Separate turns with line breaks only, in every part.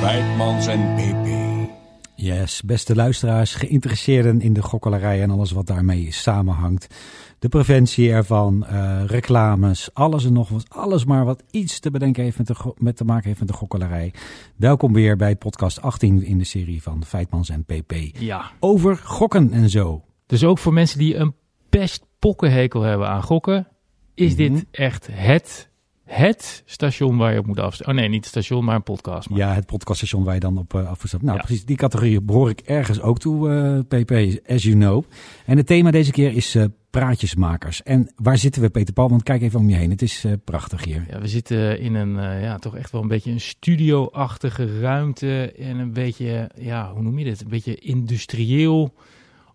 Wijtmans en PP.
Yes, beste luisteraars, geïnteresseerden in de gokkelarij en alles wat daarmee samenhangt. De preventie ervan, eh, reclames, alles en nog wat. Alles maar wat iets te bedenken heeft met, de, go- met te maken heeft met de gokkelarij. Welkom weer bij podcast 18 in de serie van Feitmans en PP.
Ja,
Over gokken en zo.
dus ook voor mensen die een pestpokkenhekel hebben aan gokken, is
Mhm.
dit echt het, het station waar je op moet afstemmen. Oh nee, niet het station, maar een podcast. Maar.
Ja, het podcaststation waar je dan op uh. Nou,
Ja.
precies, die categorie behoor ik ergens ook toe, eh, PP, as you know. En het thema deze keer is eh, praatjesmakers. En waar zitten we, Peter Paul? Want kijk even om je heen. Het is eh, prachtig hier.
Ja, we zitten in een, eh, ja, toch echt wel een beetje een studio-achtige ruimte. En een beetje, ja, hoe noem je dit? Een beetje industrieel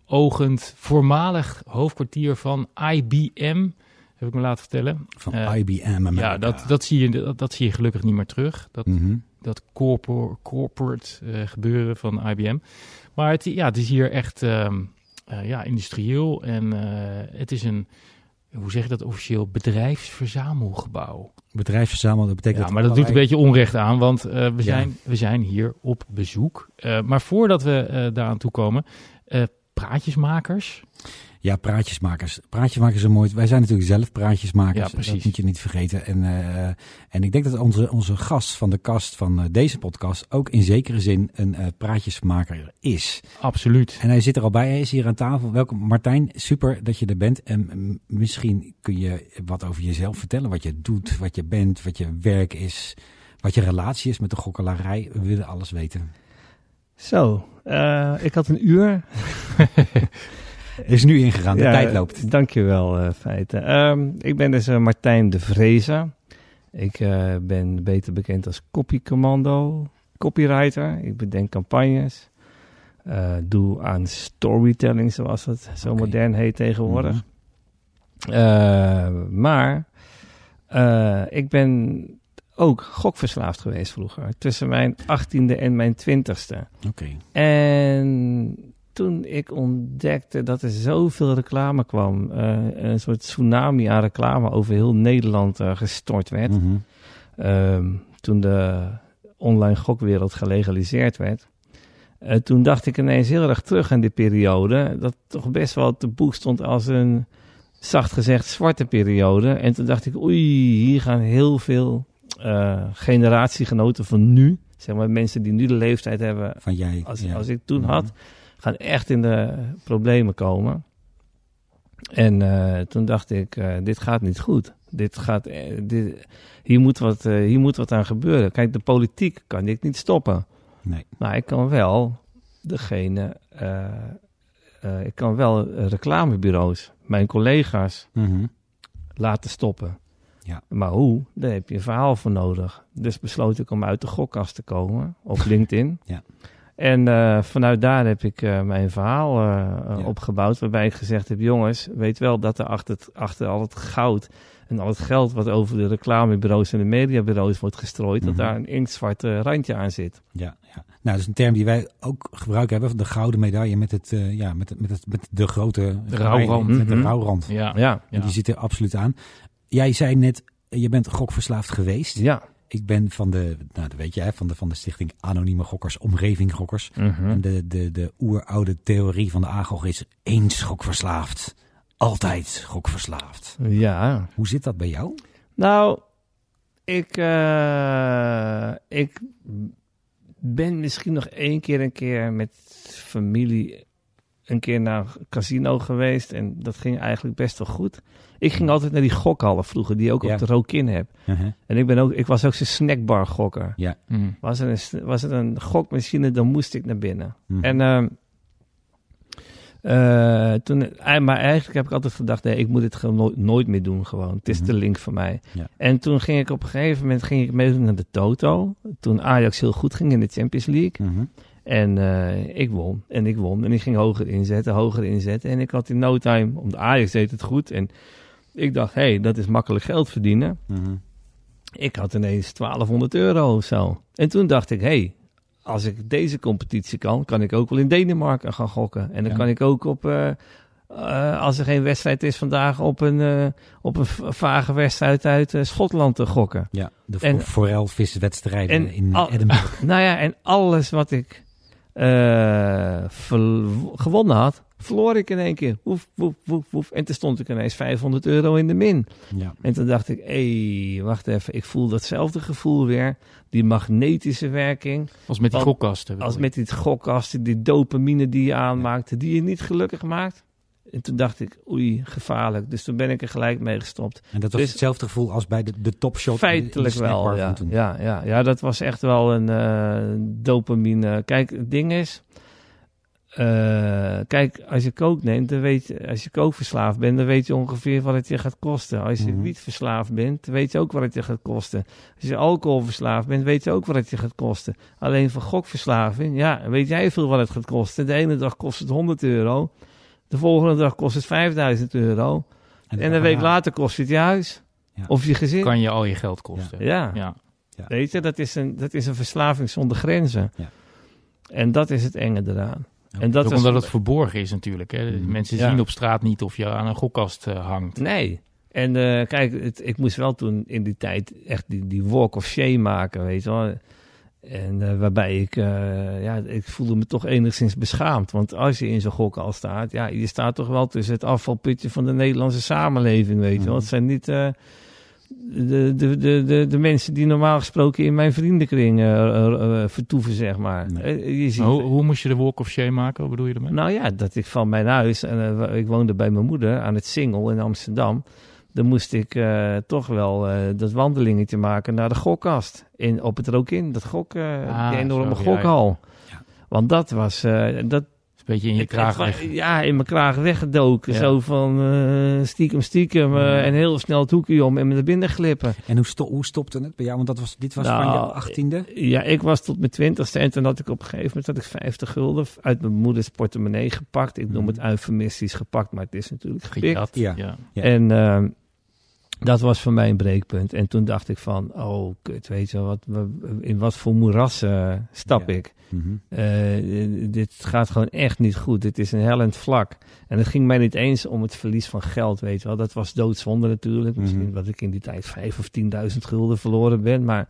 ogend. Voormalig hoofdkwartier van IBM, heb ik me laten vertellen.
Van
Eh,
IBM America.
Ja, dat, dat, zie je, dat, dat zie je gelukkig niet meer terug. Dat,
Mhm.
dat corpor- corporate gebeuren van IBM. Maar het, ja, het is hier echt ehm, eh, ja, industrieel en eh, het is een, hoe zeg je dat officieel, bedrijfsverzamelgebouw.
Bedrijfsverzamel, dat betekent
Ja, maar dat doet een beetje onrecht aan, want eh, we, zijn, we zijn hier op bezoek. Eh, maar voordat we eh daaraan toe komen, eh, praatjesmakers.
Ja, praatjesmakers. Praatjesmakers zijn mooi. Wij zijn natuurlijk zelf praatjesmakers.
Ja, precies.
Dat moet je niet vergeten. En, eh, en ik denk dat onze, onze gast van de kast van eh, deze podcast ook in zekere zin een eh, praatjesmaker is.
Absoluut.
En hij zit er al bij. Hij is hier aan tafel. Welkom Martijn. Super dat je er bent. En mm, misschien kun je wat over jezelf vertellen. Wat je doet, wat je bent, wat je werk is. Wat je relatie is met de gokkelarij. We willen alles weten.
Zo, eh, ik had een uur.
Is nu ingegaan. De
Ja,
tijd loopt.
Dankjewel, eh Feiten. Ehm, ik ben dus eh, Martijn de Vrezen. Ik eh, ben beter bekend als copycommando, copywriter. Ik bedenk campagnes. Doe aan storytelling, zoals het zo modern heet tegenwoordig.
Mhm.
Maar ik ben ook gokverslaafd geweest vroeger. Tussen mijn achttiende en mijn twintigste.
Oké.
En toen ik ontdekte dat er zoveel reclame kwam, eh, een soort tsunami aan reclame over heel Nederland eh, gestort werd.
Mhm.
Ehm, toen de online gokwereld gelegaliseerd werd. eh, toen dacht ik ineens heel erg terug aan die periode. Dat toch best wel te boek stond als een, zacht gezegd, zwarte periode. En toen dacht ik, oei, hier gaan heel veel generatiegenoten van nu. Zeg maar mensen die nu de leeftijd hebben
Van jij.
als,
ja.
als ik toen
Mhm.
had, gaan echt in de problemen komen. En eh, toen dacht ik, eh, dit gaat niet goed. Dit gaat, eh, dit, hier, moet wat, hier moet wat aan gebeuren. Kijk, de politiek kan ik niet stoppen.
Nee.
Maar ik kan wel degene, ik kan wel reclamebureaus, mijn collega's
Mhm.
laten stoppen.
Ja.
Maar hoe? Daar heb je een verhaal voor nodig. Dus besloot ik om uit de gokkast te komen op LinkedIn.
Ja.
En eh, vanuit daar heb ik eh, mijn verhaal eh,
Ja.
opgebouwd. Waarbij ik gezegd heb: jongens, weet wel dat er achter, achter al het goud en al het geld wat over de reclamebureaus en de mediabureaus wordt gestrooid,
Mhm.
dat daar een inktzwart randje aan zit.
Ja, ja. Nou, dat is een term die wij ook gebruiken hebben. De gouden medaille met, het, ja, met, het, met, het, met de grote...
De rouwrand.
Met de
Mhm.
rouwrand.
Ja,
Ja,
En
ja.
die zit er absoluut aan. Jij zei net, je bent gokverslaafd geweest.
ja.
Ik ben van de, nou dat weet hè, van de, van de stichting Anonieme Gokkers, Omgeving Gokkers.
Mhm.
En de, de, de oeroude theorie van de AGOG is eens gokverslaafd. Altijd gokverslaafd.
ja.
Hoe zit dat bij jou?
Nou, ik, eh, ik ben misschien nog één keer een keer met familie een keer naar een casino geweest. En dat ging eigenlijk best wel goed. Ik ging altijd naar die gokhallen vroeger, die je ook
Ja.
op de Rokin heb.
Uh-huh.
En ik, ben ook, ik was ook zo'n snackbar gokker.
Mm.
Was er, een, was er een gokmachine, dan moest ik naar binnen.
Mhm.
En ehm, eh, toen, eh, maar eigenlijk heb ik altijd gedacht, nee, ik moet dit gewoon nooit, nooit meer doen gewoon. Het is
Mhm.
de link voor mij.
Ja.
En toen ging ik op een gegeven moment ging ik meedoen naar de Toto. Toen Ajax heel goed ging in de Champions League.
Mhm.
En eh, ik won. En ik won. En ik ging hoger inzetten, hoger inzetten. En ik had in no time, om de Ajax deed het goed. En ik dacht, hé, hey, dat is makkelijk geld verdienen.
Mhm.
Ik had ineens 1200 euro of zo. En toen dacht ik, hé, hey, als ik deze competitie kan, kan ik ook wel in Denemarken gaan gokken. En dan
Ja.
kan ik ook op, eh, eh, als er geen wedstrijd is vandaag, op een, eh, op een vage wedstrijd uit Schotland te gokken.
Ja, de
En-
forelviswedstrijden
en
in
al-
Edinburgh.
Nou ja, en alles wat ik eh, gewonnen had, verloor ik in één keer. Woef, woef, woef, woef. En toen stond ik ineens 500 euro in de min.
Ja.
En toen dacht ik, hé, hey, wacht even, ik voel datzelfde gevoel weer. Die magnetische werking.
Als met die gokkasten.
Als met die gokkasten, die dopamine die je aanmaakte, die je niet gelukkig maakt. En toen dacht ik, oei, gevaarlijk. Dus toen ben ik er gelijk mee gestopt.
En dat was
Dus-
hetzelfde gevoel als bij de, de topshot. de- de
Feitelijk wel, ja.
van.
Ja, ja. ja, dat was echt wel een eh, dopamine. Kijk, het ding is... eh, kijk, als je kook neemt, dan weet je, als je kookverslaafd bent, dan weet je ongeveer wat het je gaat kosten. Als je
Mhm.
wietverslaafd bent, weet je ook wat het je gaat kosten. Als je alcoholverslaafd bent, weet je ook wat het je gaat kosten. Alleen voor gokverslaving, ja, weet jij veel wat het gaat kosten. De ene dag kost het 100 euro, de volgende dag kost het 5000 euro. En een week later kost het je huis.
Ja.
Of je gezin.
kan je al je geld kosten.
Ja.
ja.
Weet je, dat is een, dat is een verslaving zonder grenzen.
Ja.
En dat is het enge eraan.
Ja.
En dat was,
omdat het verborgen is natuurlijk. Hè.
Mhm.
Mensen
Ja.
zien op straat niet of je aan een gokkast eh, hangt.
Nee. En eh, kijk, het, ik moest wel toen in die tijd echt die, die walk of shame maken, weet je wel. En eh, waarbij ik, eh, ja, ik voelde me toch enigszins beschaamd. Want als je in zo'n gok al staat, ja, je staat toch wel tussen het afvalputje van de Nederlandse samenleving, weet je wel.
Mhm.
Het zijn niet eh, de, de, de, de, de mensen die normaal gesproken in mijn vriendenkring eh, eh, eh, vertoeven, zeg maar.
Nee.
Eh, je ziet,
Hoe, hoe moest je de walk of shame maken? Wat bedoel je ermee?
nou ja, dat ik van mijn huis, en eh, ik woonde bij mijn moeder aan het Singel in Amsterdam. Dan moest ik eh, toch wel eh, dat wandelingetje maken naar de gokkast. In, op het Rokin, dat gok,
Ah,
die enorme
zo, ja, ja.
gokhal.
Ja.
Want dat was, dat,
beetje in je
ik-
kraag weg.
Ja, in mijn kraag weggedoken.
Ja.
Zo van eh, stiekem, stiekem. eh,
Ja.
en heel snel het hoekje om en naar binnen glippen.
En hoe, sto hoe stopte het bij jou? Want dat was, dit was
Nou,
van je achttiende?
Ja, ik was tot mijn twintigste en toen had ik op een gegeven moment had ik 50 gulden uit mijn moeders portemonnee gepakt. Ik noem
Mhm.
het eufemistisch gepakt, maar het is natuurlijk gepikt.
Gejat.
Ja.
Ja.
Ja.
En ehm, dat was voor mij een breekpunt. En toen dacht ik van, oh kut, weet je wel, wat, in wat voor moeras stap
Ja.
ik?
Mhm.
Eh, dit gaat gewoon echt niet goed. Dit is een hellend vlak. En het ging mij niet eens om het verlies van geld, weet je wel. Dat was doodzonde natuurlijk. Misschien
Mhm.
dat ik in die tijd vijf of tienduizend gulden verloren ben. Maar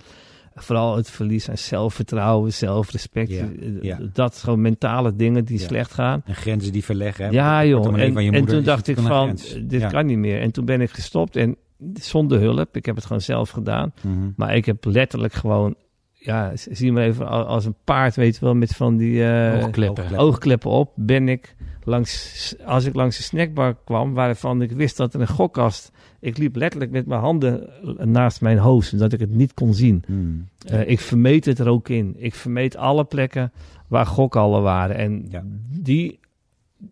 vooral het verlies aan zelfvertrouwen, zelfrespect.
Ja,
eh,
ja.
Dat gewoon mentale dingen die slecht gaan.
En grenzen die verleggen. hè?
Ja, joh. En, toen dacht ik van,
grens.
dit kan niet meer. En toen ben ik gestopt en zonder hulp. Ik heb het gewoon zelf gedaan.
Mhm.
Maar ik heb letterlijk gewoon, ja, zie me even als een paard, weet je wel, met van die eh,
Oogkleppen.
oogkleppen.
op. Ben ik langs, als ik langs de snackbar kwam, waarvan ik wist dat er een gokkast. Ik liep letterlijk met mijn handen naast mijn hoofd, zodat ik het niet kon zien.
Mhm.
Eh, ik vermeed het er ook in. Ik vermeed alle plekken waar gokhallen waren. En
Ja.
die,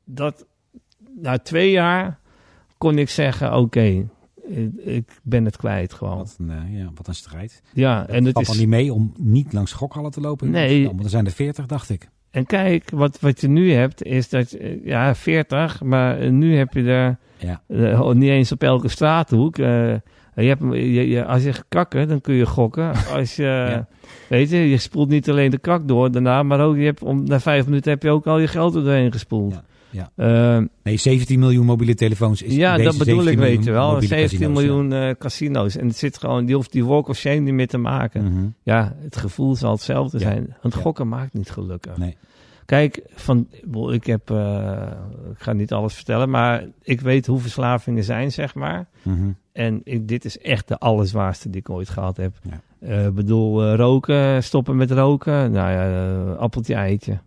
dat, na twee jaar kon ik zeggen, oké, ik ben het kwijt gewoon.
Wat, een, eh, ja, wat een strijd.
Ja, en het
valt
is...
niet mee om niet langs gokhallen te lopen?
Nee.
Want er zijn er veertig, dacht ik.
En kijk, wat, wat je nu hebt, is dat, eh, ja, 40, maar eh, nu heb je er
Ja.
eh, niet eens op elke straathoek. eh, je hebt, je, je- als je gaat kakken, dan kun je gokken. Als je,
Ja.
weet je, je spoelt niet alleen de kak door daarna, maar ook, je hebt, om, na vijf minuten heb je ook al je geld er doorheen gespoeld.
Ja, ja.
Eh,
Nee, 17 miljoen mobiele telefoons is
ja, dat bedoel
17
ik, weet je wel.
mobiele
17
casino's, ja.
miljoen eh, casino's. En het zit gewoon, die hoeft die walk of shame niet meer te maken.
Mhm.
Ja, het gevoel zal hetzelfde zijn. Want gokken maakt niet gelukkig.
Nee.
Kijk, van, ik bedoel, ik heb, eh, ik ga niet alles vertellen, maar ik weet hoe verslavingen zijn, zeg maar.
Mhm.
En ik, dit is echt de allerzwaarste die ik ooit gehad heb.
Ja.
Eh, bedoel, eh, roken, stoppen met roken. Nou ja, appeltje eitje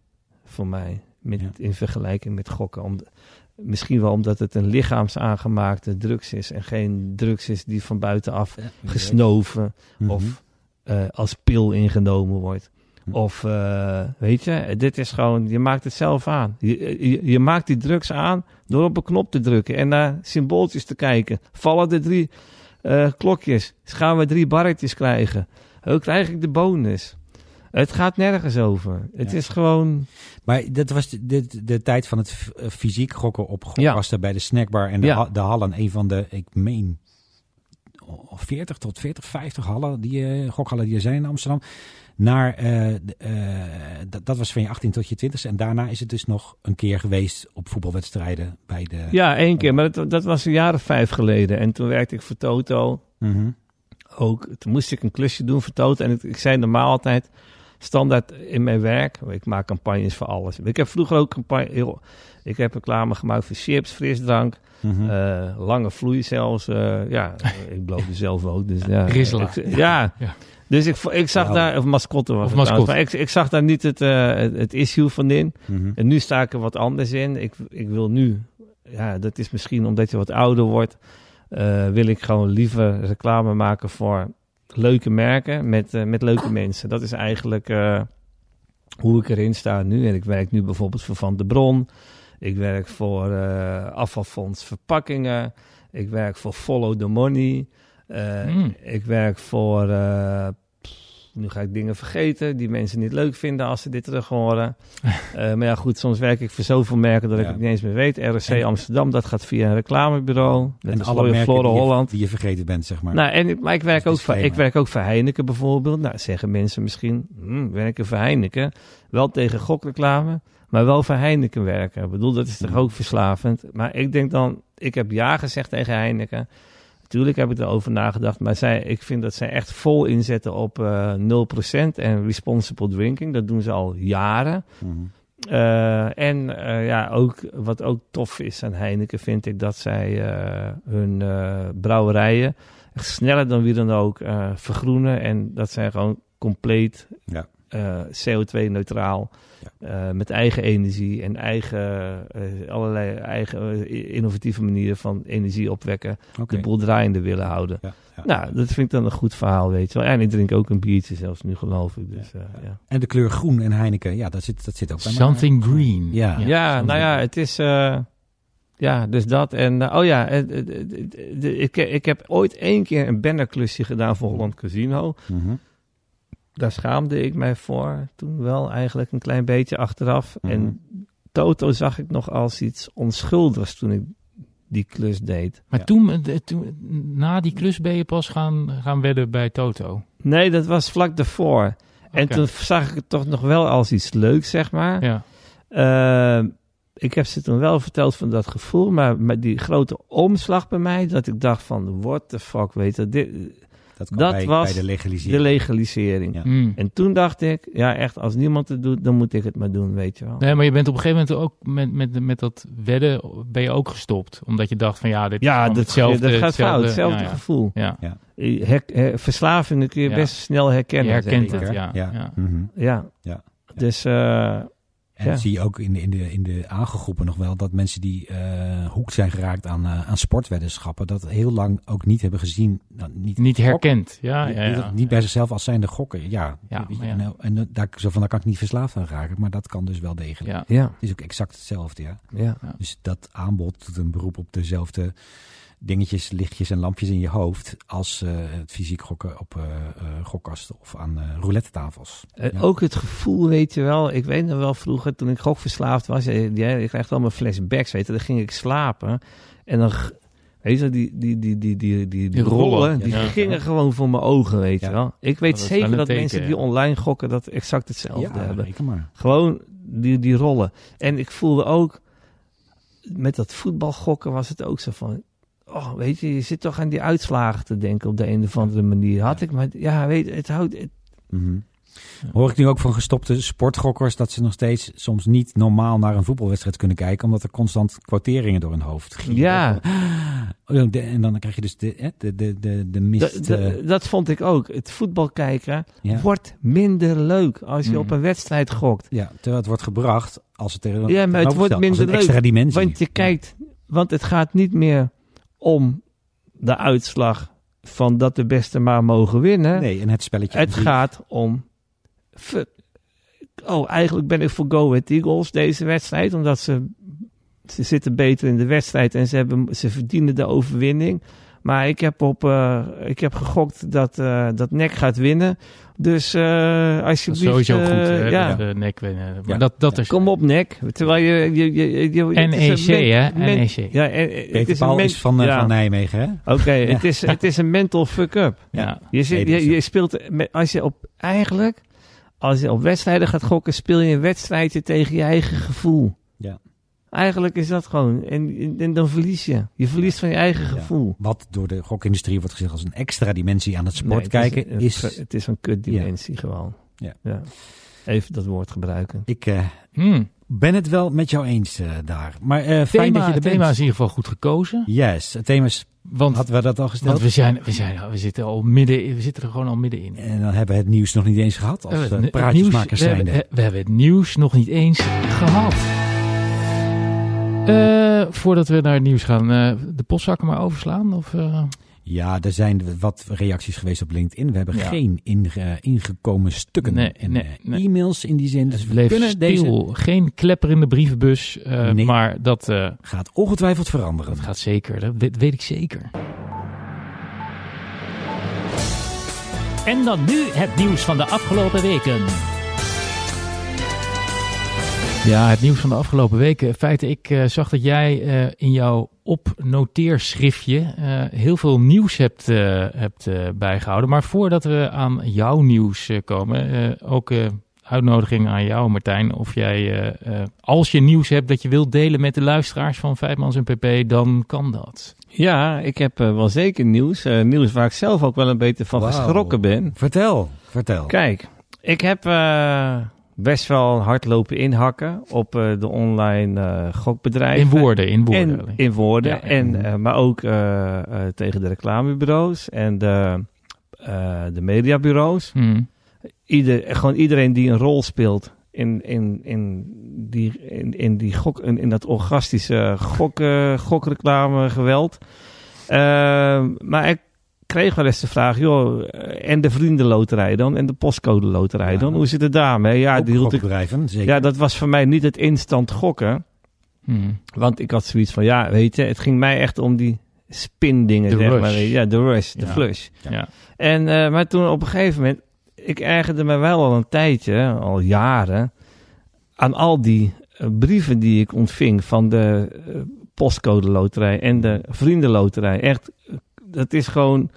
voor mij. Met,
Ja.
In vergelijking met gokken. Om, misschien wel omdat het een lichaamsaangemaakte drugs is. En geen drugs is die van buitenaf gesnoven
Mhm.
of eh, als pil ingenomen wordt.
Hm.
Of, eh, weet je, dit is gewoon, je maakt het zelf aan. Je, je, je maakt die drugs aan door op een knop te drukken en naar symbooltjes te kijken. Vallen er drie eh, klokjes? Gaan we drie barretjes krijgen? Hoe krijg ik de bonus? Het gaat nergens over. Het
Ja.
is gewoon,
Maar dat was de, de, de tijd van het eh, fysiek gokken op gokkasten bij de snackbar en de,
Ja.
de hallen. Een van de, ik meen, 40 tot 40, 50 hallen, die, eh, gokhallen die er zijn in Amsterdam. Naar, eh, dat, was van je 18 tot je 20 En daarna is het dus nog een keer geweest op voetbalwedstrijden bij de...
Ja, één keer, maar dat, dat was een jaar of vijf geleden. En toen werkte ik voor Toto.
Mhm.
Ook, toen moest ik een klusje doen voor Toto. En ik, ik zei normaal altijd, standaard in mijn werk, ik maak campagnes voor alles. Ik heb vroeger ook campagne, heel, ik heb reclame gemaakt voor chips, frisdrank,
Mhm.
eh, lange vloei zelfs. eh, ja, ik blootde zelf ook. Dus, ja,
Rizla.
Ik- ja.
Ja.
Dus ik, ik zag
Ja.
daar, of mascotte was
Of mascotte.
maar ik, ik zag daar niet het, eh, het, issue van in.
Mhm.
En nu sta ik er wat anders in. Ik, ik wil nu, ja, dat is misschien omdat je wat ouder wordt, wil ik gewoon liever reclame maken voor leuke merken met, eh, met leuke mensen. Dat is eigenlijk eh, hoe ik erin sta nu. En ik werk nu bijvoorbeeld voor Van de Bron. Ik werk voor eh, afvalfonds verpakkingen. Ik werk voor Follow the Money. Eh,
Mm.
Ik werk voor. Nu ga ik dingen vergeten die mensen niet leuk vinden als ze dit terug horen. Eh, maar ja, goed, soms werk ik voor zoveel merken dat ik het niet eens meer weet. RSC
En-
Amsterdam, dat gaat via een reclamebureau. Dat
En
is
alle merken
Flora
die je,
Holland.
die je vergeten bent, zeg maar.
Nou, en, ik- maar ik werk, ook voor, ik werk ook voor Heineken bijvoorbeeld. Nou, zeggen mensen misschien, hm, werken voor Heineken. Wel tegen gokreclame, maar wel voor Heineken werken. Ik bedoel, dat is toch
Hmm.
ook verslavend. Maar ik denk dan, ik heb ja gezegd tegen Heineken. Natuurlijk heb ik erover nagedacht, maar zij, ik vind dat zij echt vol inzetten op eh 0% en responsible drinking. Dat doen ze al jaren.
Mhm.
Eh, en eh, ja, ook, wat ook tof is aan Heineken, vind ik dat zij hun brouwerijen echt sneller dan wie dan ook vergroenen. En dat zij gewoon compleet
Ja.
Eh, CO2-neutraal, eh, met eigen energie en eigen, eh, allerlei eigen innovatieve manieren van energie opwekken, de boel draaiende willen houden.
Ja, ja.
Nou, dat vind ik dan een goed verhaal, weet je wel. En ik drink ook een biertje zelfs nu, geloof ik. Dus,
Ja,
eh,
ja.
ja.
En de kleur groen en Heineken, ja, dat zit, dat zit ook bij mij.
Something green.
Ja.
Ja,
something
nou ja, het is. eh, ja, dus dat. En oh ja, ik, ik heb ooit één keer een bannerklusje gedaan voor Holland Casino.
Mhm.
Daar schaamde ik mij voor. Toen wel eigenlijk een klein beetje achteraf.
Mhm.
En Toto zag ik nog als iets onschuldigs toen ik die klus deed.
Maar
Ja.
toen, eh, toen, na die klus ben je pas gaan, gaan wedden bij Toto.
Nee, dat was vlak daarvoor. En toen zag ik het toch nog wel als iets leuks, zeg maar.
Ja.
Eh, ik heb ze toen wel verteld van dat gevoel, maar met die grote omslag bij mij, dat ik dacht van, what the fuck, weet je, dit,
Dat, kwam
Dat
bij,
was
bij de
de
legalisering.
legalisering.
Ja.
Mm.
En toen dacht ik, ja echt, als niemand het doet, dan moet ik het maar doen, weet je wel.
Nee, maar je bent op een gegeven moment ook met, met, met dat wedden ben je ook gestopt. Omdat je dacht van ja, dit
Ja, dat,
hetzelfde.
dat gaat fout, hetzelfde
ja, ja.
gevoel.
Ja,
Her- her- verslavingen kun je
Ja.
best snel
je
herkennen.
herkent het. Ja,
Ja.
ja.
Mhm.
Ja.
Ja.
Dus eh,
En
Ja.
dat zie je ook in de, in de, in de aangegroepen nog wel dat mensen die eh hoek zijn geraakt aan, eh, aan sportweddenschappen, dat heel lang ook niet hebben gezien. Nou, niet,
Niet herkend. Ja,
Niet,
ja, ja.
niet- niet bij zichzelf als zijnde gokken. Ja,
Ja.
En, en, eh, daar, zo van, daar kan ik niet verslaafd aan raken, maar dat kan dus wel degelijk.
ja.
ja,
Het is ook exact hetzelfde, ja.
ja.
Dus dat aanbod doet een beroep op dezelfde dingetjes, lichtjes en lampjes in je hoofd als eh, het fysiek gokken op eh eh, gokkasten of aan eh roulette tafels.
Eh,
Ja.
Ook het gevoel, weet je wel. Ik weet nog wel vroeger, toen ik gokverslaafd was. Ja, ik krijg allemaal flashbacks, weet je. Dan ging ik slapen. En dan, weet je, die, die, die, die, die, die, die
rollen,
rollen, die
ja.
gingen gewoon voor mijn ogen, weet
Ja.
je wel. Ik weet
dat
zeker dat
teken,
mensen die online gokken, dat exact hetzelfde
ja,
hebben.
maar.
Gewoon die, die rollen. En ik voelde ook, met dat voetbalgokken was het ook zo van... Oh, weet je, je zit toch aan die uitslagen te denken op de een of andere manier. Had ik maar, ja, weet het houdt... het-
Mhm. Hoor ik nu ook van gestopte sportgokkers dat ze nog steeds soms niet normaal naar een voetbalwedstrijd kunnen kijken, omdat er constant quoteringen door hun hoofd gieren.
Ja.
Oh, En dan krijg je dus de, hè, de, de, de, de mist.
Da- da-
eh,
dat vond ik ook. Het voetbal kijken
ja.
wordt minder leuk als je
Mm.
op een wedstrijd gokt.
ja, terwijl het wordt gebracht als het er
Ja, maar het wordt minder
een extra
leuk,
dimensie.
Want je kijkt, want het gaat niet meer om de uitslag van dat de beste maar mogen winnen.
Nee, en het spelletje.
Het gaat om. Oh, eigenlijk ben ik voor Go Ahead Eagles deze wedstrijd, omdat ze, ze zitten beter in de wedstrijd en ze, hebben, ze verdienen de overwinning. Maar ik heb, op, eh, ik heb gegokt dat, eh, dat NEC gaat winnen. Dus eh
Dat is
alsjeblieft...
sowieso goed, hè,
ja.
de nek winnen. Maar
Ja.
dat, dat is...
Kom op, NEC. Terwijl je... je, je, je is
NEC, hè? NEC.
Ja, eh, het
Peter
is een
is van,
ja.
van Nijmegen, hè?
Oké, het, is, het is een mental fuck-up.
Ja.
Je, zit,
dat
je, je speelt... Met, als je op... Eigenlijk... Als je op wedstrijden gaat gokken, speel je een wedstrijdje tegen je eigen gevoel.
Ja.
Eigenlijk is dat gewoon. En, en dan verlies je. Je verliest van je eigen
Ja.
gevoel.
Wat door de gokindustrie wordt gezegd als een extra dimensie aan het sport
Nee, het
kijken,
een-
is...
Het is een kutdimensie gewoon.
Ja.
Even dat woord gebruiken.
Ik eh,
Hmm.
ben het wel met jou eens eh, daar. Maar eh, fijn dat je er
het thema
bent.
is in ieder geval goed gekozen.
Yes, het thema is...
Want,
Hadden we dat al gesteld?
want we, zijn, we, zijn, we, zitten al midden, in- we zitten er gewoon al middenin.
En dan hebben we het nieuws nog niet eens gehad als
We
praatjesmakers
nieuws- we we hebben het nieuws nog niet eens gehad. Eh, voordat we naar het nieuws gaan, eh, de postzakken maar overslaan? Of, eh?
Ja, er zijn wat reacties geweest op LinkedIn. We hebben
Ja.
geen inge- ingekomen stukken
Nee,
en
nee, nee.
e-mails in die zin. Dus we kunnen
stil.
deze...
Geen klepper in de brievenbus. eh,
Nee.
Maar dat, eh,
Gaat ongetwijfeld veranderen.
dat gaat zeker. Dat weet, weet ik zeker.
En dan nu het nieuws van de afgelopen weken.
Ja, het nieuws van de afgelopen weken. In feite, ik eh, zag dat jij eh, in jouw opnoteerschriftje eh, heel veel nieuws hebt, eh, hebt eh, bijgehouden. Maar voordat we aan jouw nieuws komen, eh, ook eh, uitnodiging aan jou, Martijn. Of jij, eh, eh, als je nieuws hebt dat je wilt delen met de luisteraars van Vijfmans en PP, dan kan dat.
Ja, ik heb eh, wel zeker nieuws. Eh, nieuws waar ik zelf ook wel een beetje van geschrokken ben.
Vertel, vertel.
Kijk, ik heb eh, best wel hard lopen inhakken op eh, de online eh, gokbedrijven.
In woorden, in woorden.
En, in woorden.
Ja.
En, eh, maar ook tegen de reclamebureaus en de, de mediabureaus.
Hmm.
Ieder, gewoon iedereen die een rol speelt in, in, in, die, in, in, die gok, in, in dat orgastische gok, gokreclame geweld. Eh, maar ik kreeg wel eens de vraag, joh, eh, en de vriendenloterij dan? En de postcode loterij
Ja.
dan? Hoe zit het daarmee? Ja, die hield ik,
zeker.
ja, dat was voor mij niet het instant gokken.
Hmm.
Want ik had zoiets van, ja, weet je, het ging mij echt om die spin dingen.
De
zeg
rush.
maar. Ja, de rush, de
Ja.
flush.
Ja.
En, eh, maar toen op een gegeven moment, ik ergerde me wel al een tijdje, al jaren, aan al die eh, brieven die ik ontving van de eh, postcode loterij en de vriendenloterij. Echt, dat is gewoon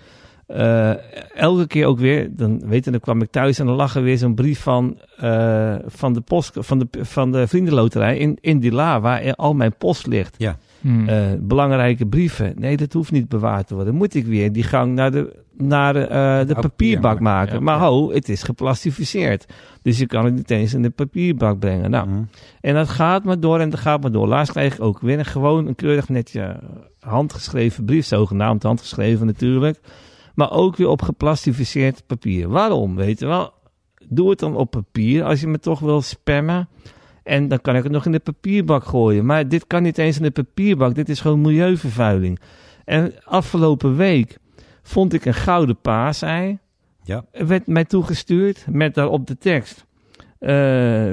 eh, elke keer ook weer, dan weet je, dan kwam ik thuis en dan lag er weer zo'n brief van, eh, van, de post, van, de, van de vriendenloterij in, in die la, waar al mijn post ligt.
Hmm.
Eh, belangrijke brieven. Nee, dat hoeft niet bewaard te worden. Moet ik weer die gang naar de, naar de, eh, de
papier
papierbak
maken,
ja.
maar ho, het is geplastificeerd. Dus je kan het niet eens in de papierbak brengen. Nou,
Mhm.
en dat gaat maar door en dat gaat maar door. Laatst kreeg ik ook weer een, gewoon een keurig netje handgeschreven brief. Zogenaamd handgeschreven natuurlijk. Maar ook weer op geplastificeerd papier. Waarom? Weet je wel? Doe het dan op papier als je me toch wil spammen. En dan kan ik het nog in de papierbak gooien. Maar dit kan niet eens in de papierbak. Dit is gewoon milieuvervuiling. En afgelopen week vond ik een gouden paasei.
Ja.
Er werd mij toegestuurd met daarop de tekst. eh,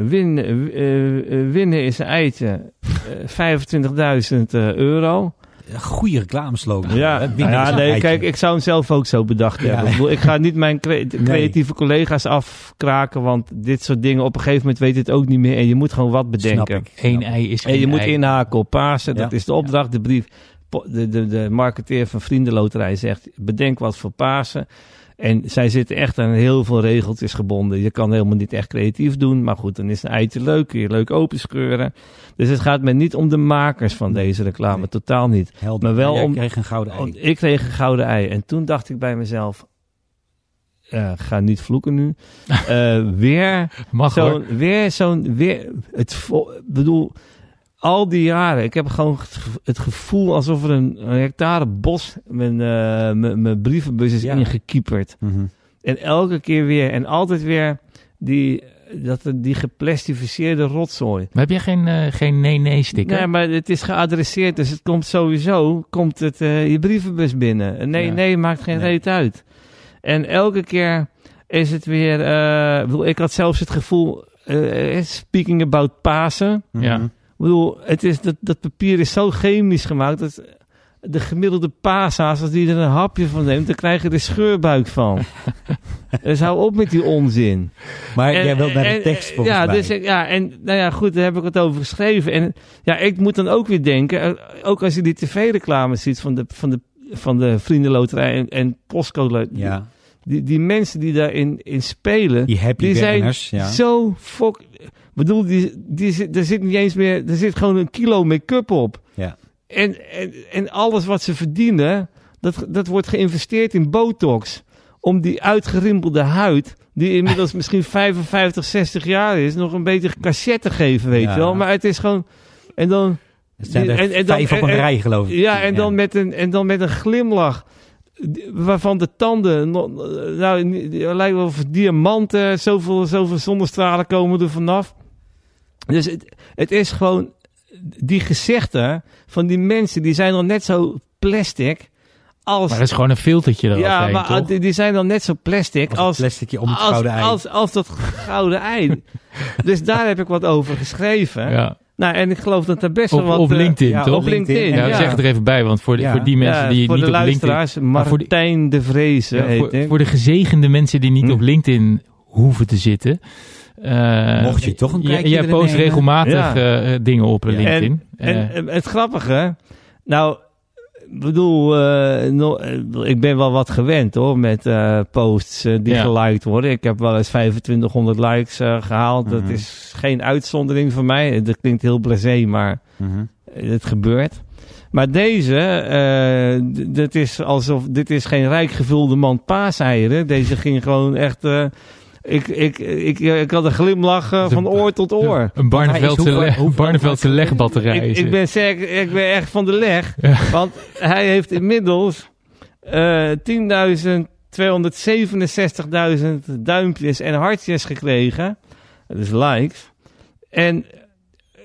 win, eh, eh, winnen is een eitje. eh, 25.000 euro.
Een Goede reclameslogan.
Ja, ja nee, kijk, ik zou hem zelf ook zo bedacht
Ja.
hebben. Ik, bedoel, ik ga niet mijn cre- creatieve collega's afkraken, want dit soort dingen op een gegeven moment weet het ook niet meer en je moet gewoon wat bedenken.
Eén ei is
En
geen
je moet inhaken op Pasen, dat is de opdracht, de brief. De, de, de marketeer van Vriendenloterij zegt, bedenk wat voor Pasen. En zij zitten echt aan heel veel regeltjes gebonden. Je kan helemaal niet echt creatief doen. Maar goed, dan is een eitje leuk. Kun je leuk openscheuren. Dus het gaat me niet om de makers van deze reclame.
Nee.
Totaal niet.
Helder.
Maar wel om-
kreeg een gouden ei.
Ik kreeg een gouden ei. En toen dacht ik bij mezelf... eh, ga niet vloeken nu. Eh, weer
Mag hoor.
zo'n... Weer zo'n... Weer, het ik bedoel... Al die jaren, ik heb gewoon het gevo- het gevoel alsof er een, een hectare bos mijn, eh, mijn, mijn brievenbus is
Ja.
ingekieperd.
Mhm.
En elke keer weer, en altijd weer die, dat, die geplastificeerde rotzooi.
Maar heb jij geen, eh, geen nee-nee-sticker?
Nee, maar het is geadresseerd, dus het komt sowieso, komt het eh, je brievenbus binnen. En Nee,
Ja.
nee, maakt geen
Nee.
reet uit. En elke keer is het weer, eh, ik bedoel, ik had zelfs het gevoel, eh, speaking about Pasen.
Ja.
Ik bedoel, het is, dat, dat papier is zo chemisch gemaakt. Dat, de gemiddelde paashaas, als die er een hapje van neemt, dan krijg je er scheurbuik van. dus hou op met die onzin.
Maar
En-
jij wilt naar de tekst volgens
ja,
mij.
Dus, ja, en nou ja, goed, daar heb ik het over geschreven. En ja, ik moet dan ook weer denken, eh, ook als je die tv-reclame ziet van de, van de, van de Vriendenloterij en, en Postcode
ja,
die, die mensen die daarin in spelen,
die happy
die zijn
banners. Ja.
zo fok... Bedoel, die, die, zit- er zit niet eens meer... Er zit gewoon een kilo make-up op.
Ja.
En, en, en alles wat ze verdienen, dat, dat wordt geïnvesteerd in botox. Om die uitgerimpelde huid, die inmiddels misschien 55, 60 jaar is, nog een beetje cachet te geven, weet
Ja.
je wel. Maar het is gewoon... En dan...
Zijn er
en- en dan-
vijf op een
en- en-
rij, geloof ik.
Ja, en dan, Met een, en dan met een glimlach. Waarvan de tanden. no- Nou, lijkt wel of diamanten. Zoveel, zoveel zonnestralen komen er vanaf. Dus het, het is gewoon. Die gezichten van die mensen. die zijn dan net zo plastic. Als.
Maar dat is gewoon een filtertje eroverheen,
ja, maar
toch?
die, die zijn dan net zo plastic.
als,
Als,
plasticje om het
als,
gouden ei.
als, als dat gouden ei. dus daar heb ik wat over geschreven.
ja.
Nou, en ik geloof dat er best wel wat.
op
eh,
LinkedIn,
ja,
toch?
op LinkedIn.
Ja,
ja.
zeg het er even bij, want voor, de, voor die mensen die niet op LinkedIn...
luisteraars,
voor de-
Martijn de Vreese
voor, voor de gezegende mensen die niet
Hm.
op LinkedIn hoeven te zitten. Eh,
Mocht je toch een
jij-
kijkje
Jij post
nemen?
regelmatig
Ja.
eh, eh, dingen op
Ja.
LinkedIn.
En,
Eh,
en het grappige, nou, ik bedoel, eh, no- eh, ik ben wel wat gewend hoor met eh, posts eh, die
Ja.
geliked worden. Ik heb wel eens 2500 likes eh, gehaald. Dat
Mhm.
is geen uitzondering voor mij. Dat klinkt heel blasé, maar
Mhm.
het gebeurt. Maar deze, eh, dit is alsof dit is geen rijk gevulde mand paaseieren. Deze ging gewoon echt. eh, ik, ik, ik, ik had een glimlach eh,
De-
van oor tot oor.
een Barneveldse,
hoeveel-
le-
hoeveel-
Barneveldse legbatterij.
Ik,
is
ben zeker, ik ben echt van de leg.
Ja.
Want hij heeft inmiddels eh 10.267.000 duimpjes en hartjes gekregen. Dus likes. En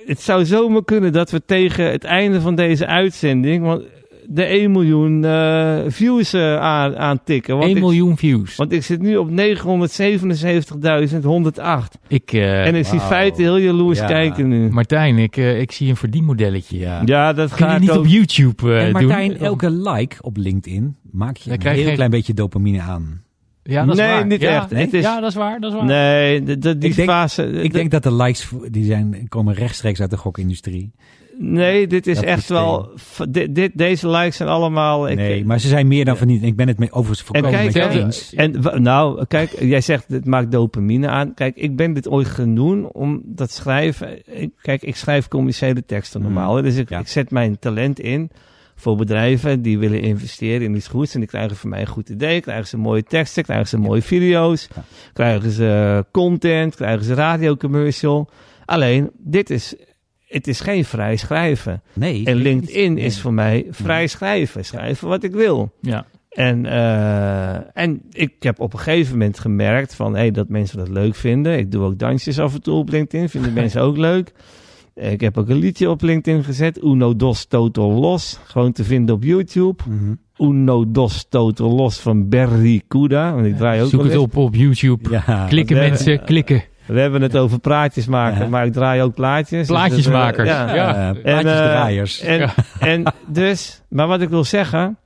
het zou zomaar kunnen dat we tegen het einde van deze uitzending... Want de 1 miljoen eh, views eh, aan, aantikken. Want
1
ik-
miljoen views.
Want ik zit nu op 977.101.
Ik, eh,
en ik zie
wauw.
feiten heel jaloers
Ja.
kijken nu.
Martijn, ik, eh, ik zie een verdienmodelletje.
Ja.
Ja, dat
Kun
ga
je
ik
niet
ook-
op YouTube
en Martijn,
doen?
elke like op LinkedIn maak je
Dan
een heel
geen-
klein beetje dopamine aan.
Ja, dat is
Nee,
waar.
niet
ja,
echt. Het is-
Ja, dat is waar. Dat is waar.
Nee, de, de- die
Ik denk-
fase...
Ik denk dat de likes die zijn, komen rechtstreeks uit de gokindustrie.
Nee, dit is
Dat
echt
systeem.
wel... Dit, dit, deze likes zijn allemaal... ik-
nee, maar ze zijn meer dan verniet. Ik ben het met, overigens
En
volkomen
kijk,
met je
hè,
eens.
En nou, kijk, jij zegt het maakt dopamine aan. Kijk, ik ben dit ooit gaan doen om dat schrijven. Kijk, ik schrijf commerciële teksten
Mm.
normaal. Dus ik,
Ja.
ik zet mijn talent in voor bedrijven die willen investeren in iets goeds. En die krijgen van mij een goed idee. Krijgen ze mooie teksten, krijgen ze mooie video's.
Ja.
Krijgen ze content, krijgen ze radiocommercial. Alleen, dit is, het is geen vrij schrijven.
Nee.
En LinkedIn is voor mij vrij schrijven. Schrijven wat ik wil.
Ja.
En, eh, en ik heb op een gegeven moment gemerkt van, hey, dat mensen dat leuk vinden. Ik doe ook dansjes af en toe op LinkedIn, vinden mensen ook leuk. Ik heb ook een liedje op LinkedIn gezet, Uno Dos Total Los, gewoon te vinden op YouTube.
Mhm.
Uno Dos Total Los van Berry Kuda, want ik draai ook
Zoek het op op YouTube.
Ja.
Klikken mensen, klikken.
We hebben het over plaatjes maken, maar ik draai ook plaatjes. Dus
Plaatjesmakers.
eh,
Ja.
Ja, plaatjesdraaiers.
En,
Ja.
en dus, maar wat ik wil zeggen,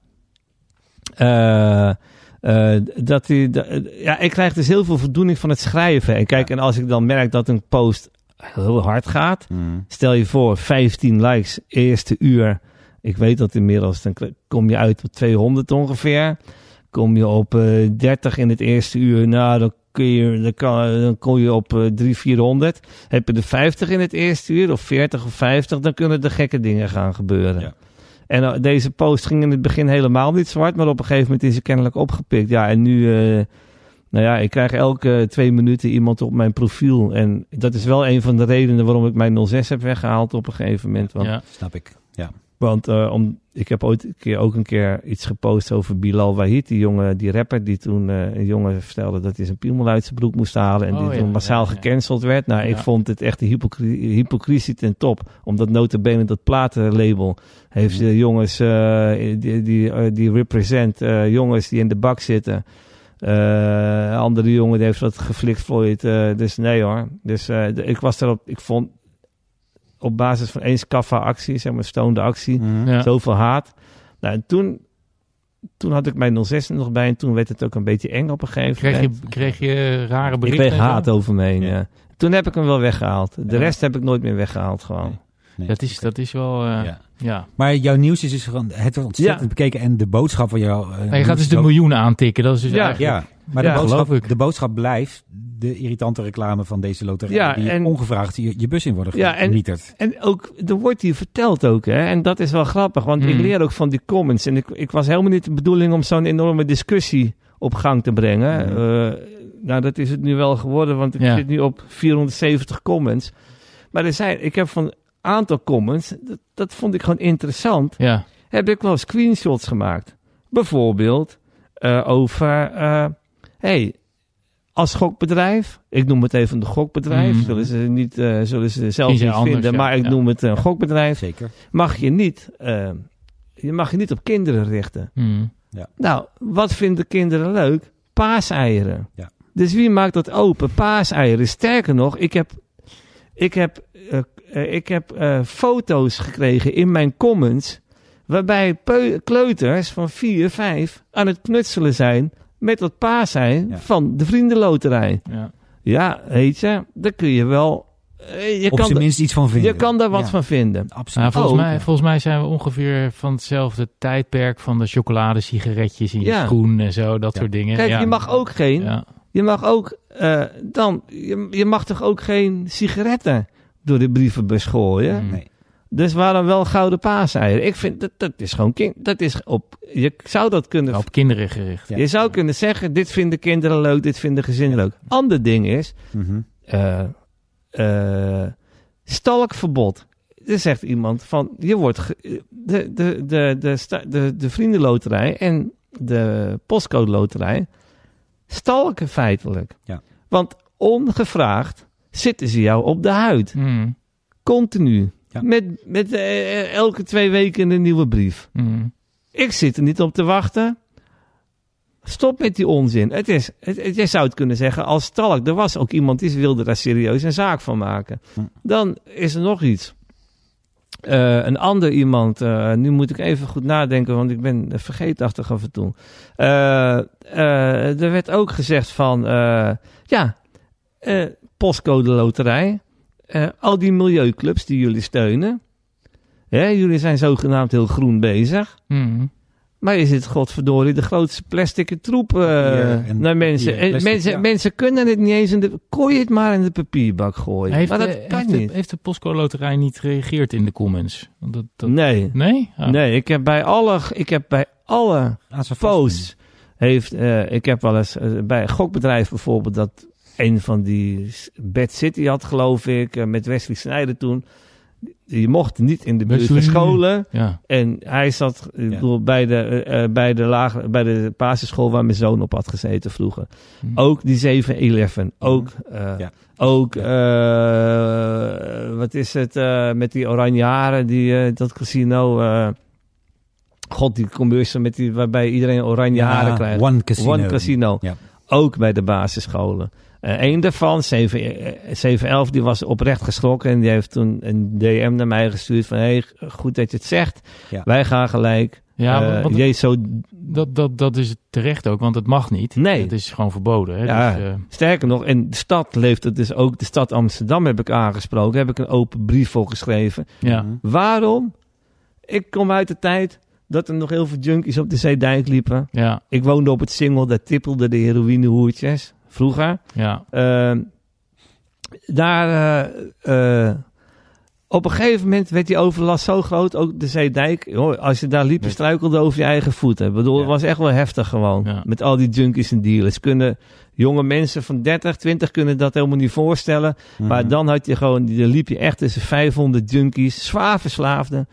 eh, eh, dat die, dat- ja, ik krijg dus heel veel voldoening van het schrijven. En kijk, en als ik dan merk dat een post heel hard gaat,
Mhm.
stel je voor 15 likes eerste uur. Ik weet dat inmiddels, dan kom je uit op 200 ongeveer. Kom je op eh 30 in het eerste uur, nou dan kun je, dan, kan, dan kom je op eh 300, 400. Heb je er 50 in het eerste uur, of 40 of 50, dan kunnen er gekke dingen gaan gebeuren.
Ja.
En eh, deze post ging in het begin helemaal niet zwart, maar op een gegeven moment is ze kennelijk opgepikt. Ja, en nu, eh, nou ja, ik krijg elke twee minuten iemand op mijn profiel. En dat is wel een van de redenen waarom ik mijn 06 heb weggehaald op een gegeven moment. Want
Ja.
Snap ik. Ja.
Want eh, om, ik heb ooit een keer, ook een keer iets gepost over Bilal Wahid, die jongen, die rapper, die toen eh, een jongen vertelde dat hij zijn piemel uit zijn broek moest halen en
Oh,
die
ja,
toen massaal
ja,
gecanceld werd. Nou, ik vond het echt hypocri- hypocrisie ten top, omdat notabene dat platenlabel heeft de jongens eh, die, die, die represent jongens die in de bak zitten. Een andere jongen die heeft dat geflikt Floyd. eh, dus nee hoor. Dus ik was daarop, ik vond op basis van één Scaffa actie, zeg maar stoned actie,
Mhm.
Ja.
zoveel haat. Nou, en toen, toen had ik mijn 06 er nog bij en toen werd het ook een beetje eng op een gegeven
Kreeg
moment.
je, kreeg je rare
ik
berichten?
kreeg
en zo?
haat over me heen,
Ja.
ja. Toen heb ik hem wel weggehaald. De
Ja.
rest heb ik nooit meer weggehaald gewoon.
Nee. Nee.
Dat is, dat is wel, eh, ja.
Ja. Maar jouw nieuws is dus gewoon, het wordt ontzettend
Ja.
bekeken en de boodschap van jou...
Maar je gaat dus de
ook-
miljoen aantikken. Dat is dus
Ja,
eigenlijk...
Ja, maar
Ja,
de, boodschap,
geloof ik.
de boodschap blijft de irritante reclame van deze loterij.
Ja,
die
en-
ongevraagd je, je bus in worden
Ja, en-
gemieterd.
En ook, er wordt hier verteld ook, hè. En dat is wel grappig, want ik
Mm.
leer ook van die comments. En ik, ik was helemaal niet de bedoeling om zo'n enorme discussie op gang te brengen.
Mm.
Eh, nou, dat is het nu wel geworden, want ik
Ja.
zit nu op 470 comments. Maar er zijn, ik heb van een aantal comments, dat, dat vond ik gewoon interessant,
Ja.
heb ik wel screenshots gemaakt. Bijvoorbeeld eh, over, eh, hey, als gokbedrijf, ik noem het even een gokbedrijf,
Mhm.
zullen ze niet, eh, zullen ze zelf niet
anders,
vinden,
ja.
maar ik
Ja.
noem het een gokbedrijf
Zeker.
mag je niet, eh, je mag je niet op kinderen richten.
Hmm.
Nou, wat vinden kinderen leuk? Paaseieren.
Ja.
Dus wie maakt dat open? Paaseieren. Sterker nog, ik heb, ik heb, eh, ik heb eh, foto's gekregen in mijn comments. Waarbij peu- kleuters van 4, 5 aan het knutselen zijn met dat paasei
Ja.
van de vriendenloterij.
Ja.
Ja, weet je, daar kun je wel. eh, je,
Op
kan
zijn minst iets van vinden.
je kan daar wat
Ja,
van vinden.
Absoluut.
Nou, volgens,
Oh,
mij,
ja.
volgens mij zijn we ongeveer van hetzelfde tijdperk van de chocoladesigaretjes in je
Ja.
schoen en zo, dat
Ja.
soort dingen.
Kijk,
ja.
je mag ook geen
Ja.
Je mag ook eh, dan, je, je mag toch ook geen sigaretten door de brievenbus gooien?
Nee.
Dus waarom wel gouden paaseieren? Ik vind dat dat is gewoon kind. Dat is op. Je zou dat kunnen.
Op kinderen gericht.
Ja.
Je zou kunnen zeggen: dit vinden kinderen leuk, dit vinden gezinnen leuk. Ander ding is
Mhm.
eh, eh, stalkverbod. Er zegt iemand van je wordt ge- de, de, de, de, de, de vriendenloterij en de postcode loterij stalken feitelijk.
Ja.
Want ongevraagd zitten ze jou op de huid.
Mm.
Continu.
Ja.
Met, met eh, elke twee weken een nieuwe brief.
Mm.
Ik zit er niet op te wachten. Stop met die onzin. Het is, het, het- jij zou het kunnen zeggen als stalk. Er was ook iemand die wilde daar serieus een zaak van maken. Dan is er nog iets. Eh, een ander iemand, eh, nu moet ik even goed nadenken, want ik ben vergeetachtig af en toe. Eh, eh, er werd ook gezegd van, eh, ja, eh, postcode loterij, eh, al die milieuclubs die jullie steunen. Hè, jullie zijn zogenaamd heel groen bezig.
Mm.
Maar je zit godverdorie de grootste plastic troep
en
naar mensen. En mensen,
ja.
mensen kunnen het niet eens in de... Kon je het maar in de papierbak gooien.
Heeft,
maar dat
eh,
kan
heeft,
niet.
De, heeft de Postcode Loterij niet gereageerd in de comments? Dat, dat...
Nee.
Nee? Ah.
Nee, ik heb bij alle... Ik heb bij alle posts... Heeft, eh, ik heb wel eens bij een gokbedrijf bijvoorbeeld... dat een van die Bad City had, geloof ik... eh, met Wesley Snijder toen... Je mocht niet in de buurt van scholen.
Ja.
En hij zat ik
Ja.
bedoel, bij, de, eh, eh, bij, de lage, bij de basisschool waar mijn zoon op had gezeten vroeger.
Hm.
Ook die 7-11. Ook, eh,
Ja.
ook eh, wat is het, eh, met die oranje haren, die, eh, dat casino. eh, God, die commercial met die, waarbij iedereen oranje haren krijgt.
One Casino.
One Casino.
Ja.
Ook bij de basisscholen. Eh een daarvan, 7, eh, 711, die was oprecht geschrokken. En die heeft toen een DM naar mij gestuurd van... Hé, hey, goed dat je het zegt.
Ja.
Wij gaan gelijk.
Ja, want
Jezus, zo
dat, dat, dat is terecht ook, want het mag niet.
Nee.
Het is gewoon verboden. Hè?
Ja.
Dus, eh,
Sterker nog, in de stad leeft het dus ook. De stad Amsterdam heb ik aangesproken. Heb ik een open brief voor geschreven.
ja.
Mhm.
Waarom? Ik kom uit de tijd dat er nog heel veel junkies op de Zeedijk liepen.
ja,
Ik woonde op het Singel, daar tippelden de heroïnehoertjes. Vroeger.
ja.
Ehm, daar, eh, eh, op een gegeven moment werd die overlast zo groot, ook de Zeedijk. Hoor, als je daar liep, je struikelde over je eigen voeten. Ik bedoel,
Ja.
het was echt wel heftig gewoon.
Ja.
Met al die junkies en dealers. Kunnen jonge mensen van 30, 20 kunnen dat helemaal niet voorstellen. Maar
Mhm.
dan had je gewoon, dan liep je echt tussen 500 junkies, zwaar verslaafden.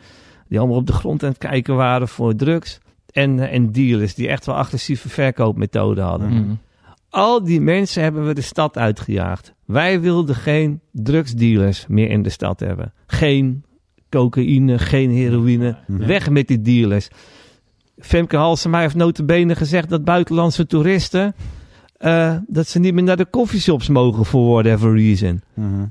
Die allemaal op de grond aan het kijken waren voor drugs. En, eh, en dealers die echt wel agressieve verkoopmethoden hadden.
Mhm.
Mm.
Al die mensen hebben we de stad uitgejaagd. Wij wilden geen drugsdealers meer in de stad hebben. Geen cocaïne, geen heroïne.
Mhm.
Weg met die dealers. Femke Halsema heeft notabene gezegd dat buitenlandse toeristen... eh, dat ze niet meer naar de coffeeshops mogen for whatever reason.
Mhm.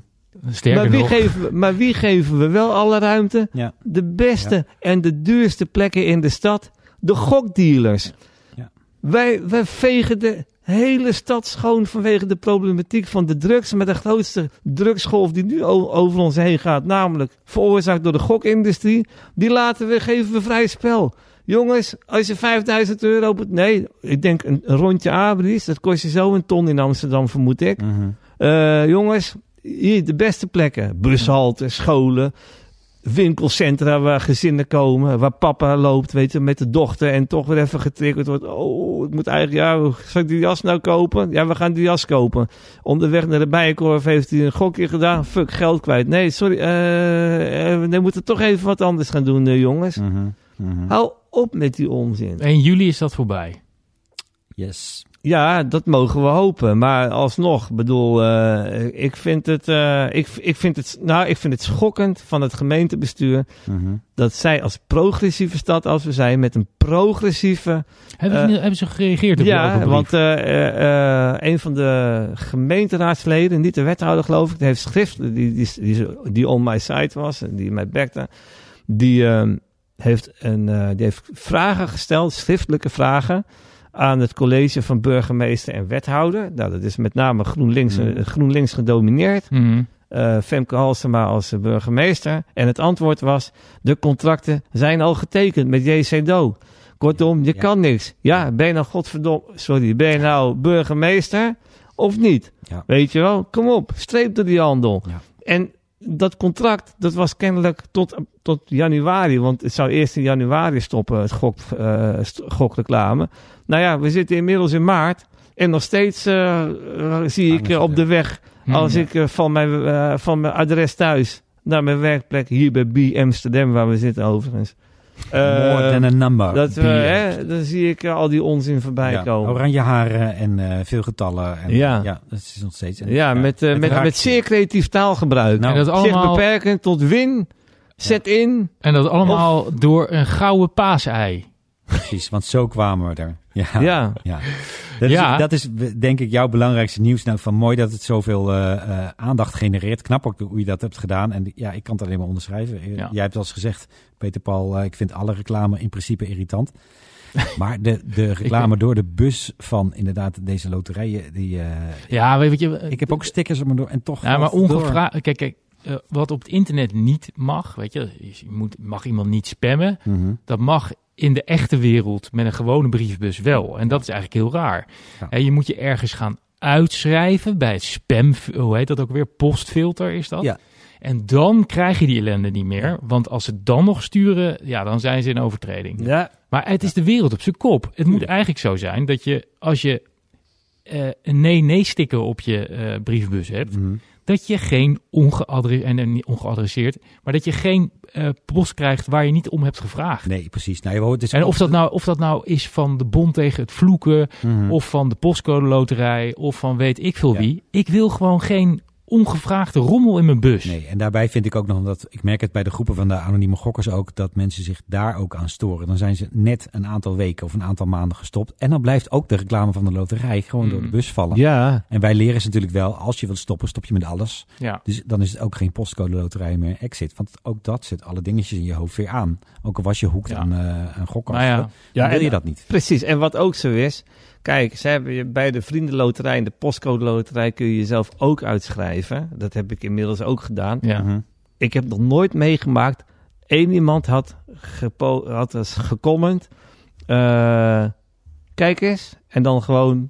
Sterker
Maar wie,
nog,
geven we, maar wie geven we wel alle ruimte?
Ja.
De beste en de duurste plekken in de stad. De gokdealers.
Ja.
Wij, wij vegen de hele stad schoon vanwege de problematiek van de drugs. Met de grootste drugsgolf die nu over ons heen gaat. Namelijk veroorzaakt door de gokindustrie. Die laten we, geven we vrij spel. Jongens, als je 5000 euro... Nee, ik denk een, een rondje Abris. Dat kost je zo een ton in Amsterdam, vermoed ik.
Mhm.
Eh, jongens, hier de beste plekken. Bushalten, scholen, winkelcentra waar gezinnen komen. Waar papa loopt, weet je, met de dochter en toch weer even getriggerd wordt. Oh, ik moet eigenlijk, ja, zal ik die jas nou kopen? Ja, we gaan die jas kopen. Onderweg naar de Bijenkorf heeft hij een gokje gedaan. Fuck, geld kwijt. Nee, sorry, eh, eh, we moeten toch even wat anders gaan doen, eh, jongens.
Mhm.
Hou op met die onzin.
1 juli is dat voorbij.
Yes.
Ja, dat mogen we hopen. Maar alsnog, bedoel, eh, ik vind het, eh, ik, ik vind het, nou, ik vind het schokkend van het gemeentebestuur
Mhm.
dat zij als progressieve stad als we zijn met een progressieve,
Hebben, ze,
Eh,
hebben ze gereageerd op
ja, want eh, eh, eh, een van de gemeenteraadsleden, niet de wethouder geloof ik, die heeft schrift, die, die, die, die on my site was, en die mij backte, die ehm, heeft een, eh, die heeft vragen gesteld, schriftelijke vragen aan het college van burgemeester en wethouder. Nou, dat is met name GroenLinks,
Mhm.
eh, GroenLinks gedomineerd.
Mhm.
eh, Femke Halsema als eh, burgemeester. En het antwoord was, de contracten zijn al getekend met JC Do. Kortom, je
Ja.
kan niks. Ja, ben je nou godverdomme, sorry, ben je nou burgemeester of niet?
Ja.
Weet je wel, kom op, streep door die handel.
Ja.
En dat contract, dat was kennelijk tot, tot januari, want het zou eerst in januari stoppen, het gok, eh, st- gokreclame. Nou ja, we zitten inmiddels in maart en nog steeds eh, eh, zie ik eh, op de weg
Mhm.
als ik van, mijn, eh, van mijn adres thuis naar mijn werkplek hier bij B Amsterdam, waar we zitten overigens. Eh,
More than a number.
dat,
Be-
hè, dan zie ik al die onzin voorbij
Ja,
komen.
Oranje haren en eh, veel getallen. En,
Ja.
ja, dat is nog steeds. en-
Ja, met, met,
raakt
met zeer creatief taalgebruik.
Nou,
en dat
Zich
allemaal,
beperken tot win, zet in.
en dat allemaal door een gouden paasei.
Precies, want zo kwamen we er. Ja,
Ja.
ja. Dat,
Ja.
Is, dat is denk ik jouw belangrijkste nieuws. Nou, van mooi dat het zoveel eh, aandacht genereert. Knap ook hoe je dat hebt gedaan. En ja, ik kan het alleen maar onderschrijven. Eh,
Ja.
Jij hebt al eens gezegd, Peter Paul, ik vind alle reclame in principe irritant. Maar de, de reclame door de bus van inderdaad deze loterijen, die,
Ja, weet je...
ik heb ook stickers op me door en toch
Ja, maar ongevraagd... Kijk, kijk wat op het internet niet mag, weet je, je moet, mag iemand niet spammen.
Mhm.
Dat mag in de echte wereld met een gewone briefbus wel. En dat is eigenlijk heel raar.
Ja.
Je moet je ergens gaan uitschrijven bij het spam, hoe heet dat ook weer? Postfilter is dat.
Ja.
En dan krijg je die ellende niet meer. Want als ze dan nog sturen, ja, dan zijn ze in overtreding.
Ja,
Maar het is de wereld op zijn kop. Het moet eigenlijk zo zijn dat je, als je eh, een nee-nee-sticker op je eh, briefbus hebt,
Mhm.
Dat je geen ongeadresseerd, en, ongeadresseerd, maar dat je geen eh, post krijgt waar je niet om hebt gevraagd.
Nee, precies. Nou, je hoort,
En of dat, nou, of dat nou is van de bond tegen het vloeken,
Mhm.
of van de postcode loterij, of van weet ik veel
Ja.
wie. Ik wil gewoon geen ongevraagde rommel in mijn bus.
Nee, en daarbij vind ik ook nog dat ik merk het bij de groepen van de anonieme gokkers ook dat mensen zich daar ook aan storen. Dan zijn ze net een aantal weken of een aantal maanden gestopt en dan blijft ook de reclame van de loterij gewoon door de
Mm.
bus vallen.
ja.
En wij leren ze natuurlijk wel, als je wilt stoppen, stop je met alles.
Ja.
Dus dan is het ook geen postcode loterij meer exit, want ook dat zet alle dingetjes in je hoofd weer aan. Ook al was je hoekt
Ja.
aan, uh, aan gokken,
Maar ja,
dan
ja
wil je dat niet.
Precies, en wat ook zo is, kijk, ze hebben je bij de vriendenloterij en de postcode loterij kun je jezelf ook uitschrijven. Dat heb ik inmiddels ook gedaan.
ja.
Mhm.
Ik heb nog nooit meegemaakt, één iemand had, gepo- had eens gecomment, eh, kijk eens, en dan gewoon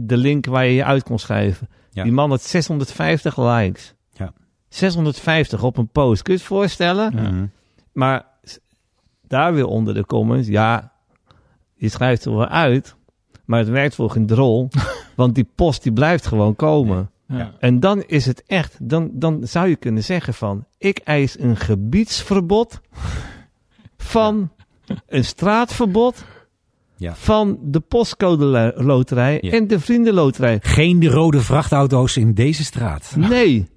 de link waar je je uit kon schrijven.
Ja.
Die man had 650 likes.
Ja.
650 op een post, kun je het voorstellen?
Ja.
Mhm.
Maar daar weer onder de comments, ja, je schrijft er wel uit, maar het werkt voor geen drol, want die post die blijft gewoon komen.
Ja.
En dan is het echt, dan, dan zou je kunnen zeggen van, ik eis een gebiedsverbod van een straatverbod
Ja.
van de postcode lo- loterij
Ja.
en de vriendenloterij.
Geen rode vrachtauto's in deze straat.
Nee.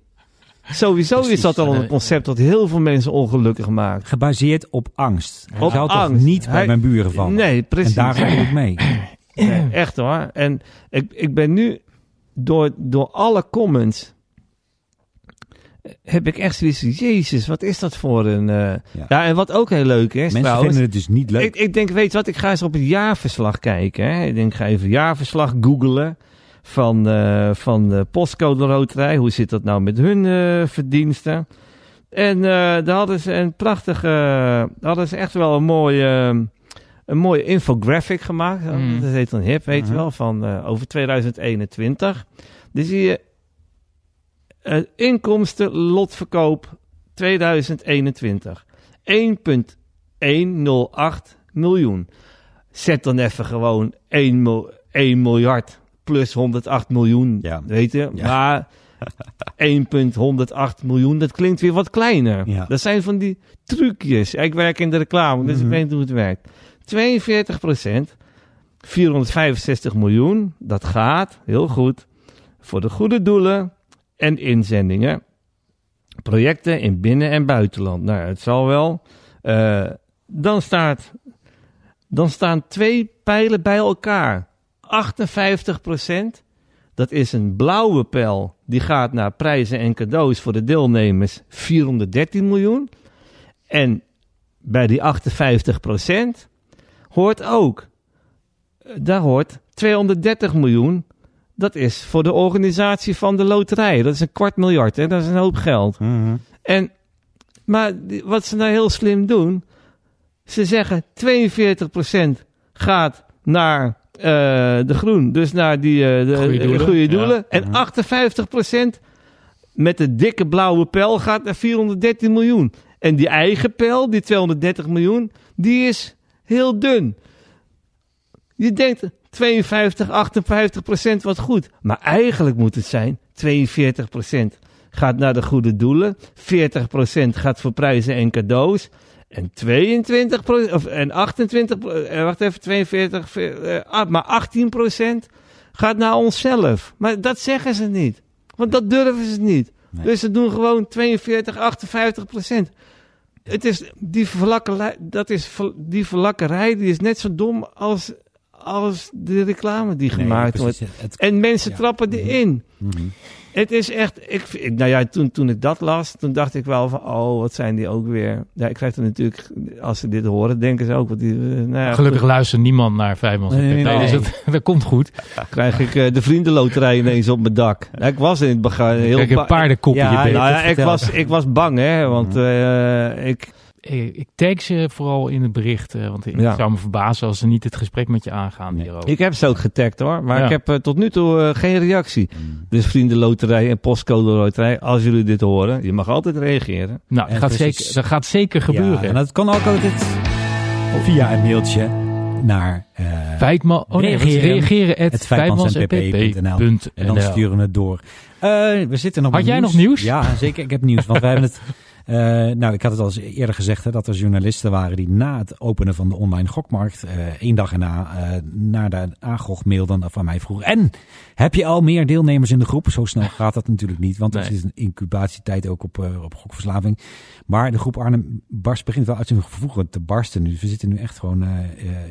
Sowieso
Precies.
is dat al een concept dat heel veel mensen ongelukkig maakt.
Gebaseerd op angst. Ik
Op
zou toch
angst.
niet bij
Hij-
mijn buren vallen.
Nee,
en
precies.
daar ga ik mee.
Nee, echt hoor. En ik, ik ben nu door, door alle comments heb ik echt zoiets jezus, wat is dat voor een... eh,
Ja.
ja. en wat ook heel leuk is
Mensen
trouwens,
vinden het dus niet leuk.
ik, ik denk, weet je wat, ik ga eens op het jaarverslag kijken. Hè? Ik denk, ik ga even jaarverslag googelen van, eh, van de postcode loterij. Hoe zit dat nou met hun eh, verdiensten? En eh, daar hadden ze een prachtige, daar hadden ze echt wel een mooie, een mooie infographic gemaakt.
Mm.
Dat heet dan HIP, weet je
Mhm.
wel, van eh, over 2021. Dan zie je inkomsten lotverkoop 2021. 1,108 miljoen. Zet dan even gewoon 1, mil- 1 miljard plus 108 miljoen,
Ja.
weet je.
Ja.
Maar 1,108 miljoen, dat klinkt weer wat kleiner.
Ja.
Dat zijn van die trucjes. Ik werk in de reclame, dus
Mhm.
ik weet hoe het werkt. 42 procent, 465 miljoen, dat gaat heel goed voor de goede doelen en inzendingen. Projecten in binnen- en buitenland. Nou, het zal wel. Eh, dan, staat, dan staan twee pijlen bij elkaar. 58 procent. Dat is een blauwe pijl. Die gaat naar prijzen en cadeaus voor de deelnemers. 413 miljoen. En bij die 58 procent hoort ook. eh, Daar hoort 230 miljoen. Dat is voor de organisatie van de loterij. Dat is een kwart miljard. Hè? Dat is een hoop geld.
Mhm.
En, maar wat ze nou heel slim doen, ze zeggen 42% gaat naar eh, de groen, dus naar die eh, de,
doelen,
goede
ja.
doelen. En
Mhm.
58% met de dikke blauwe pijl gaat naar 413 miljoen. En die eigen pijl, die 230 miljoen, die is heel dun. Je denkt 52, 58 procent wat goed. Maar eigenlijk moet het zijn 42 procent gaat naar de goede doelen. 40 procent gaat voor prijzen en cadeaus. En 22 procent, of en 28, pro- eh, wacht even, 42, eh, ah, maar 18 procent gaat naar onszelf. Maar dat zeggen ze niet. Want dat durven ze niet.
Nee.
Dus ze doen gewoon 42, 58 procent. Het is, die, verlakkerij, dat is, die verlakkerij die is net zo dom als, als de reclame die
Nee,
gemaakt wordt.
precies. Het-
En mensen
Ja.
trappen erin.
Mhm.
Het is echt, ik, nou ja, toen, toen ik dat las, toen dacht ik wel van, oh, wat zijn die ook weer. Ja, ik krijg er natuurlijk, als ze dit horen, denken ze ook, wat die, eh, nou ja,
Gelukkig
goed,
luistert niemand naar Vijfmans
Nee, nee,
nee,
nee.
dus dat, dat komt goed.
krijg ik eh, de vriendenloterij ineens op mijn dak. Nou, ik was in het begin heel
Kijk, een paardenkoppie.
Ja.
Nou ja, ik was, ik was bang, hè, want eh, ik,
Ik, ik tag ze vooral in het bericht, eh, want ik
Ja.
zou me verbazen als ze niet het gesprek met je aangaan
Nee.
hierover.
ik heb ze ook getagd hoor, maar
Ja.
ik heb eh, tot nu toe eh, geen reactie. Dus vriendenloterij en postcode loterij, als jullie dit horen, je mag altijd reageren.
nou, dat gaat,
precies.
zeker, dat gaat zeker gebeuren.
Ja, en dat kan ook altijd via een mailtje naar... eh,
Feitman, oh nee,
reageren.
reageren, reageren at
Het en dan sturen we het door. Eh, we zitten nog
Had jij nog nieuws?
Ja, zeker. Ik heb nieuws. Want wij hebben het... eh, nou, ik had het al eens eerder gezegd hè, dat er journalisten waren die na het openen van de online gokmarkt, eh één dag erna, eh naar de AGOG mailden van mij vroegen. En heb je al meer deelnemers in de groep? Zo snel gaat dat natuurlijk niet, want er zit een incubatietijd ook op, op gokverslaving. Maar de groep Arnhem barst, begint wel uit zijn te barsten nu. We zitten nu echt gewoon,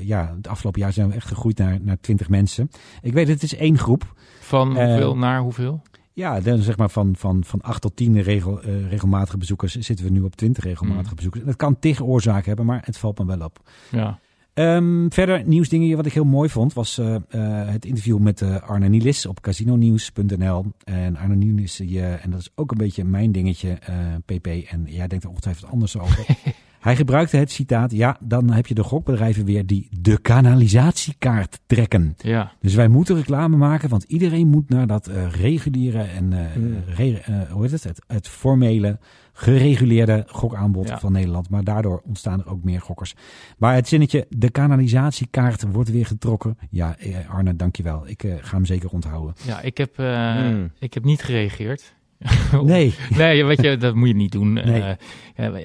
ja, het afgelopen jaar zijn we echt gegroeid naar, naar 20 mensen. Ik weet, het is één groep.
Van hoeveel naar hoeveel?
Ja, dan zeg maar van, van, van 8 tot 10 regel, eh, regelmatige bezoekers zitten we nu op 20 regelmatige
Mm.
bezoekers. Dat kan tegen oorzaak hebben, maar het valt me wel op.
Ja.
Ehm, verder nieuwsdingen wat ik heel mooi vond was eh, eh, het interview met Arne Nielis op casinonieuws.nl. En Arne Nielis, en dat is ook een beetje mijn dingetje, PP. En jij denkt er ongetwijfeld anders over. Hij gebruikte het citaat, ja, dan heb je de gokbedrijven weer die de kanalisatiekaart trekken.
ja.
Dus wij moeten reclame maken, want iedereen moet naar dat eh, reguliere en eh,
Mm.
re- eh, hoe heet het? Het, het formele, gereguleerde gokaanbod
Ja.
van Nederland. Maar daardoor ontstaan er ook meer gokkers. Maar het zinnetje, de kanalisatiekaart wordt weer getrokken. Ja, Arne, dankjewel. Ik ga hem zeker onthouden.
ja, ik heb, eh,
Hmm.
ik heb niet gereageerd.
Nee,
Nee, weet je, dat moet je niet doen.
Nee.
Eh, ja, maar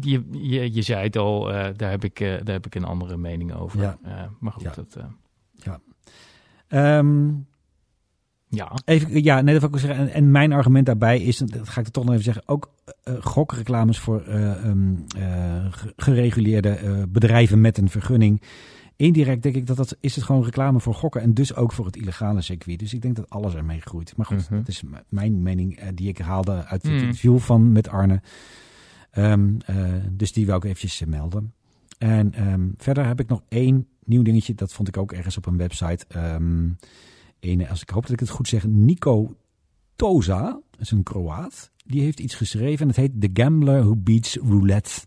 je, je, je zei het al, eh, daar, heb ik, eh, daar heb ik een andere mening over.
Ja.
Eh, maar goed,
Ja.
dat, eh,
Ehm,
ja.
Even, ja, nee, dat wil ik zeggen. En, en mijn argument daarbij is, dat ga ik er toch nog even zeggen, ook eh, gokreclames voor eh, ehm, eh, ge- gereguleerde eh, bedrijven met een vergunning indirect denk ik dat dat is het gewoon reclame voor gokken en dus ook voor het illegale circuit. Dus ik denk dat alles ermee groeit. Maar goed,
Mhm.
dat is mijn mening eh, die ik haalde uit het
Hmm.
interview van met Arne. Ehm, eh, dus die wil ik eventjes eh, melden. En ehm, verder heb ik nog één nieuw dingetje. Dat vond ik ook ergens op een website. Een, als ik hoop dat ik het goed zeg, Nico Toza, is een Kroaat. Die heeft iets geschreven en het heet The Gambler Who Beats Roulette.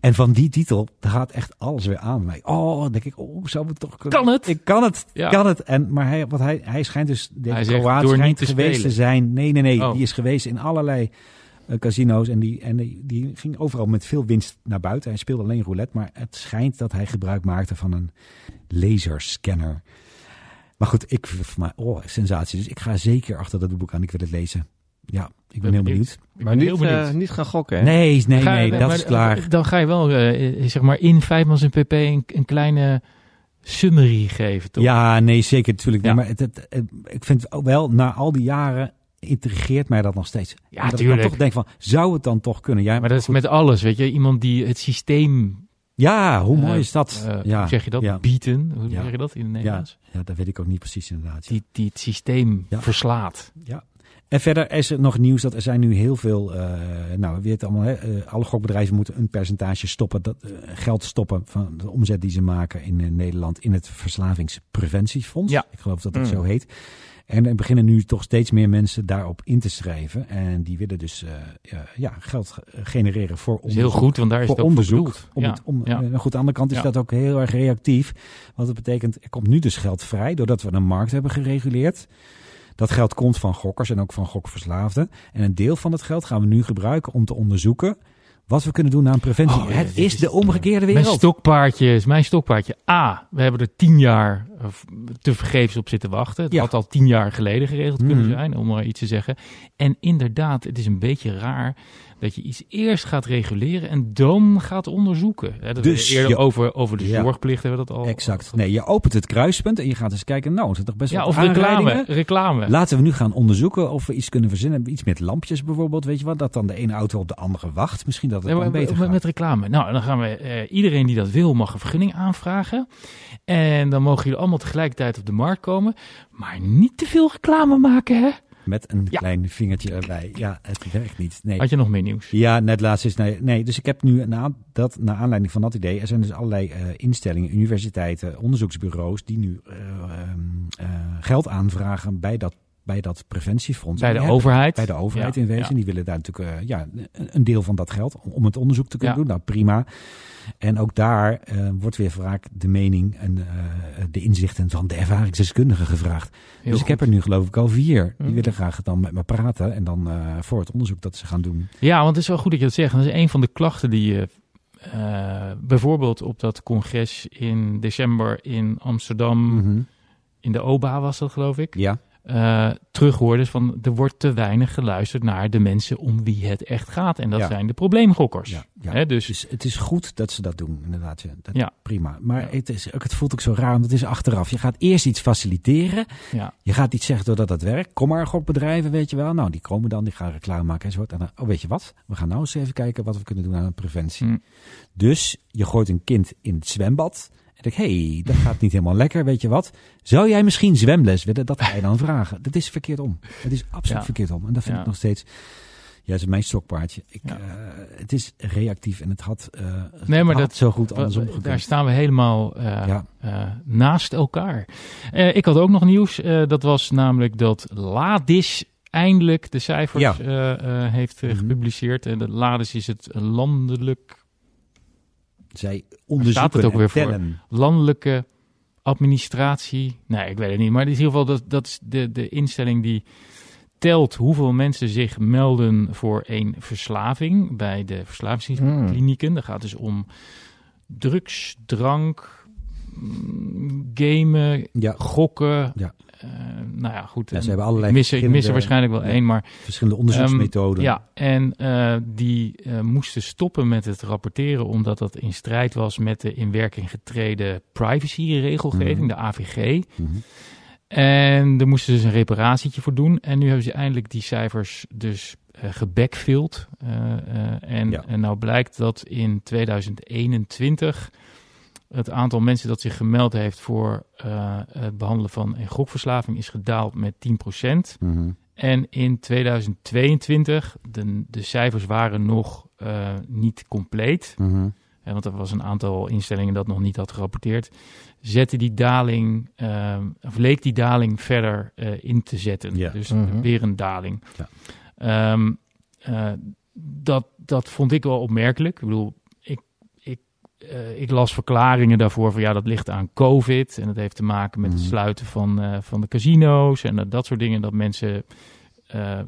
En van die titel daar gaat echt alles weer aan mij. Oh, dan denk ik, oh, zou het toch kunnen?
Kan het?
Ik kan het,
Ja.
kan het. En, maar hij, wat hij, hij schijnt dus,
Hij
deze
zegt,
Kroaat schijnt
te
geweest te zijn. Nee, nee, nee.
Oh.
Die is geweest in allerlei eh, casino's en, die, en die, die ging overal met veel winst naar buiten. Hij speelde alleen roulette, maar het schijnt dat hij gebruik maakte van een laserscanner. Maar goed, ik, voor mij, oh, sensatie. Dus ik ga zeker achter dat boek aan. Ik wil het lezen. Ja, ik ben,
Ben
heel
benieuwd.
benieuwd.
Ik
Maar
ben
niet, eh, niet gaan gokken, hè?
Nee, nee,
Ga-
nee, dat
maar,
is klaar.
Dan ga je wel, eh, zeg maar, in Vijfmans en pp een, een kleine summary geven, toch?
Ja, nee, zeker natuurlijk.
Ja.
Nee, maar het, het, het- ik vind het ook wel, na al die jaren intrigeert mij dat nog steeds.
Ja,
ik
tuurlijk.
dan toch denk van, zou het dan toch kunnen? Ja,
Maar dat is
goed.
met alles, weet je. Iemand die het systeem,
ja hoe mooi
eh,
is dat?
eh,
ja,
hoe zeg je dat,
Ja,
bieten, hoe
Ja.
zeg je dat in het Nederlands?
ja, dat weet ik ook niet precies inderdaad.
Die, die het systeem
Ja.
verslaat.
Ja. En verder is er nog nieuws dat er zijn nu heel veel, eh, nou we weten allemaal, hè, eh, alle gokbedrijven moeten een percentage stoppen, dat, eh, geld stoppen van de omzet die ze maken in Nederland in het Verslavingspreventiefonds.
Ja.
Ik geloof dat dat
Mm.
zo heet. En er beginnen nu toch steeds meer mensen daarop in te schrijven. En die willen dus ja, geld ge- genereren voor
is heel
onderzoek.
goed, want daar is het ook
onderzoek.
voor.
Om
ja.
het, om,
ja.
goed, aan de andere kant is
Ja.
dat ook heel erg reactief. Want dat betekent, er komt nu dus geld vrij doordat we een markt hebben gereguleerd. Dat geld komt van gokkers en ook van gokverslaafden. En een deel van het geld gaan we nu gebruiken om te onderzoeken wat we kunnen doen aan preventie.
Oh, ja,
het is
is-
de omgekeerde
Mijn
wereld.
stokpaardje is mijn stokpaardje. A, we hebben er tien jaar eh, te vergeefs op zitten wachten. Het
Ja.
had al tien jaar geleden geregeld kunnen
Mhm.
zijn, om maar iets te zeggen. En inderdaad, het is een beetje raar dat je iets eerst gaat reguleren en dan gaat onderzoeken. Hè, dat
Dus
eerder
je-
over, over de
Ja.
zorgplicht hebben we dat al.
Exact. Nee, je opent het kruispunt en je gaat eens kijken. Nou, zijn toch best
Ja,
wel
of reclame. reclame.
Laten we nu gaan onderzoeken of we iets kunnen verzinnen. Iets met lampjes bijvoorbeeld, weet je wat? Dat dan de ene auto op de andere wacht. Misschien dat het
Ja,
dan
maar
beter
met,
gaat.
met reclame. Nou, dan gaan we. eh, iedereen die dat wil, mag een vergunning aanvragen. En dan mogen jullie allemaal tegelijkertijd op de markt komen. Maar niet te veel reclame maken, hè?
Met een
Ja.
klein vingertje erbij. Ja, het werkt niet. Nee.
Had je nog meer nieuws?
Ja, net laatst is nee, nee. Dus ik heb nu na, dat, naar aanleiding van dat idee, er zijn dus allerlei eh, instellingen, universiteiten, onderzoeksbureaus die nu eh, ehm, eh, geld aanvragen bij dat, bij dat preventiefonds.
Bij de
hebben-
overheid?
Bij de overheid
Ja,
in wezen.
ja.
Die willen daar natuurlijk ja, een- deel van dat geld om, om het onderzoek te kunnen
Ja.
doen. Nou, prima. En ook daar eh, wordt weer vaak de mening en eh, de inzichten van de ervaringsdeskundigen gevraagd.
Heel
dus ik heb er nu geloof ik al vier. Die
Mm.
willen graag dan met me praten en dan eh, voor het onderzoek dat ze gaan doen.
Ja, want het is wel goed dat je dat zegt. Dat is een van de klachten die je bijvoorbeeld op dat congres in december in Amsterdam,
Mhm.
in de OBA was dat geloof ik,
Ja.
Eh terug hoorde van er wordt te weinig geluisterd naar de mensen om wie het echt gaat. En dat
Ja.
zijn de probleemgokkers.
Ja, ja.
Hè, dus
Dus het is goed dat ze dat doen, inderdaad. Ja. Dat,
Ja.
Prima. Maar het, is, ook, het voelt ook zo raar, want het is achteraf. Je gaat eerst iets faciliteren. Je gaat iets zeggen doordat dat werkt. Kom maar, gokbedrijven, weet je wel. Nou, die komen dan, die gaan reclame maken enzovoort. En dan, oh, weet je wat? We gaan nou eens even kijken wat we kunnen doen aan preventie.
Hm.
Dus je gooit een kind in het zwembad. En denk, hé, hey, dat gaat niet helemaal lekker, weet je wat? Zou jij misschien zwemles willen? Dat ga je dan vragen. Dat is verkeerd om. Het is absoluut
Ja.
verkeerd om. En dat vind
Ja.
ik nog steeds... Ja, dat is mijn stokpaardje. Ik,
Ja.
eh, het is reactief en het had, eh, het
Nee, maar
had
dat-
zo goed andersom
wa- Daar
gekund.
staan we helemaal eh,
Ja.
naast elkaar. Ik had ook nog nieuws. dat was namelijk dat Ladis eindelijk de cijfers
Ja.
heeft
Mhm.
gepubliceerd. En de Ladis is het landelijk,
Zij onderzoeken
het ook weer voor?
tellen.
landelijke administratie. Nee, ik weet het niet. Maar in ieder geval, dat, dat is de, de instelling die telt hoeveel mensen zich melden voor een verslaving bij de verslavingsklinieken. Dat gaat dus om drugs, drank, mm, gamen,
Ja,
gokken.
Ja.
Eh, nou ja, goed.
Ja, ze
eh,
hebben allerlei
ik mis, er- ik mis er
verschillende-
waarschijnlijk wel
ja.
één, maar
verschillende onderzoeksmethoden.
ja, en eh, die eh, moesten stoppen met het rapporteren omdat dat in strijd was met de in werking getreden privacyregelgeving,
Mhm.
de AVG.
Mhm.
En er moesten ze dus een reparatietje voor doen. En nu hebben ze eindelijk die cijfers dus eh gebackfilled. Eh, eh, en,
Ja.
en nou blijkt dat in 2021 het aantal mensen dat zich gemeld heeft voor eh, het behandelen van een gokverslaving is gedaald met 10%.
Mhm.
En in 2022, de, de cijfers waren nog eh, niet compleet,
Mhm.
hè, want er was een aantal instellingen dat nog niet had gerapporteerd, zette die daling, of leek die daling verder eh, in te zetten.
Ja.
Dus
Mhm.
weer een daling.
Ja.
Ehm, eh, dat, dat vond ik wel opmerkelijk. Ik bedoel, ik, eh, ik las verklaringen daarvoor van ja, dat ligt aan COVID. En dat heeft te maken met het
Mhm.
sluiten van, eh, van de casino's en dat, dat soort dingen. Dat mensen eh,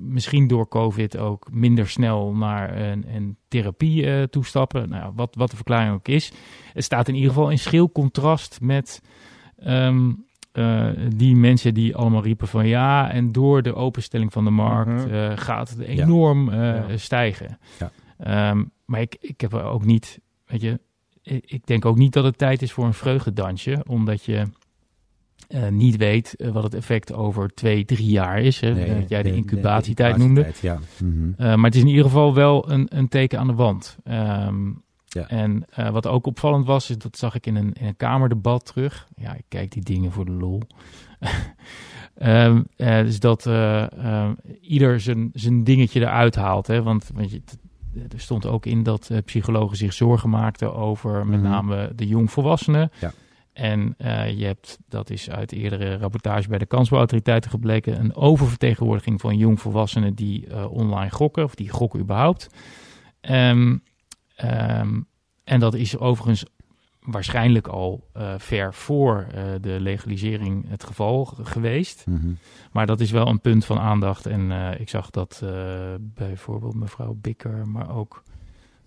misschien door COVID ook minder snel naar een, een therapie toestappen. Nou, wat, wat de verklaring ook is. Het staat in ieder geval in schil contrast met ehm, eh, die mensen die allemaal riepen van ja, en door de openstelling van de markt
Mhm.
gaat het enorm
Ja.
stijgen.
Ja.
Ehm, maar ik, ik heb er ook niet, weet je, ik, ik denk ook niet dat het tijd is voor een vreugdedansje, omdat je eh, niet weet eh, wat het effect over twee, drie jaar is. Hè,
Nee,
dat jij de
de-
incubatietijd
de
noemde.
Ja. Mhm.
Uh, maar het is in ieder geval wel een, een teken aan de wand. Ehm,
Ja.
En uh, wat ook opvallend was, is dat zag ik in een, in een kamerdebat terug. Ja, ik kijk die dingen voor de lol. um, uh, dus dat uh, ieder zijn, zijn dingetje eruit haalt. Hè? Want, want je, er stond ook in dat uh, psychologen zich zorgen maakten over met
Mhm.
name de jongvolwassenen.
Ja.
En uh, je hebt, dat is uit eerdere rapportage bij de kansbouwautoriteiten gebleken, een oververtegenwoordiging van jongvolwassenen die uh, online gokken, of die gokken überhaupt. Um, um, en dat is overigens waarschijnlijk al uh, ver voor uh, de legalisering het geval geweest.
Mhm.
Maar dat is wel een punt van aandacht. En uh, ik zag dat bijvoorbeeld mevrouw Bikker, maar ook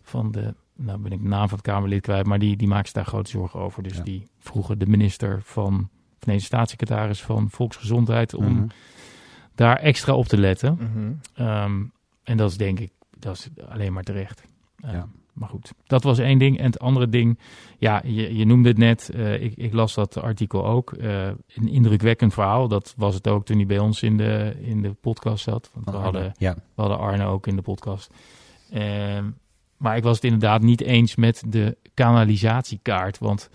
van de nou ben ik de naam van het Kamerlid kwijt, maar die, die maakt zich daar grote zorgen over. Dus
Ja.
die vroegen de minister van, of nee, de staatssecretaris van Volksgezondheid om
Mhm.
daar extra op te letten.
Mhm.
Um, en dat is denk ik, dat is alleen maar terecht.
Ja.
Maar goed, dat was één ding. En het andere ding, ja, je, je noemde het net, uh, ik, ik, las dat artikel ook. Uh, een indrukwekkend verhaal, dat was het ook toen hij bij ons in de, in de podcast zat. Want we hadden,
Ja.
we hadden Arne ook in de podcast. Um, maar ik was het inderdaad niet eens met de kanalisatiekaart. Want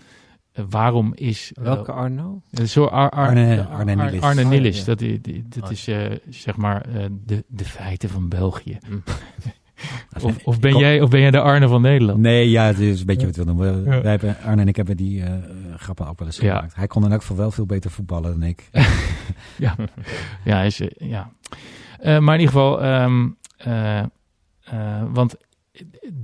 uh, waarom is... uh,
Welke Arno?
Zo Ar Ar
Arne-
Ar-
Arne
Ar-
Nillis.
Arne
Oh, ja, ja.
dat, i- die- dat
Oh.
is uh, zeg maar uh, de, de feiten van België.
Mm.
Of, of, ben jij, of ben jij de Arne van Nederland?
Nee, ja, het is een beetje wat we noemen.
Ja.
Wij hebben, Arne en ik hebben die eh, grappen ook wel eens
Ja.
gemaakt. Hij kon in elk geval wel veel beter voetballen dan ik.
Ja, hij is, eh, ja. Eh, maar in ieder geval, ehm, eh, eh, want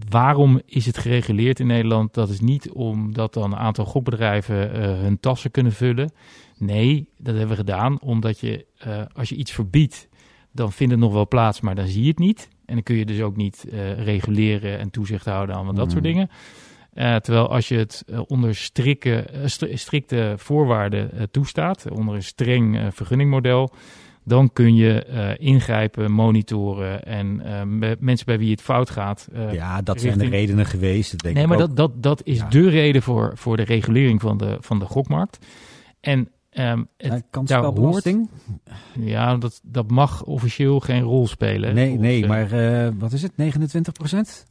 waarom is het gereguleerd in Nederland? Dat is niet omdat dan een aantal gokbedrijven hun tassen kunnen vullen. Nee, dat hebben we gedaan omdat je, als je iets verbiedt, dan vindt het nog wel plaats, maar dan zie je het niet. En dan kun je dus ook niet eh, reguleren en toezicht houden aan dat
Mm.
soort dingen. Eh, terwijl als je het eh, onder strikke, strikte voorwaarden toestaat, onder een streng vergunningmodel, dan kun je ingrijpen, monitoren en me- mensen bij wie het fout gaat.
ja, dat zijn de redenen geweest. Dat denk
nee,
ik
maar
ook.
dat, dat, dat is
Ja.
de reden voor, voor de regulering van de, van de gokmarkt. En ehm, het,
Eh, kansspelbelasting?
ja, dat, dat mag officieel geen rol spelen.
Nee,
volgens,
nee,
eh,
maar eh, wat is het? 29 procent?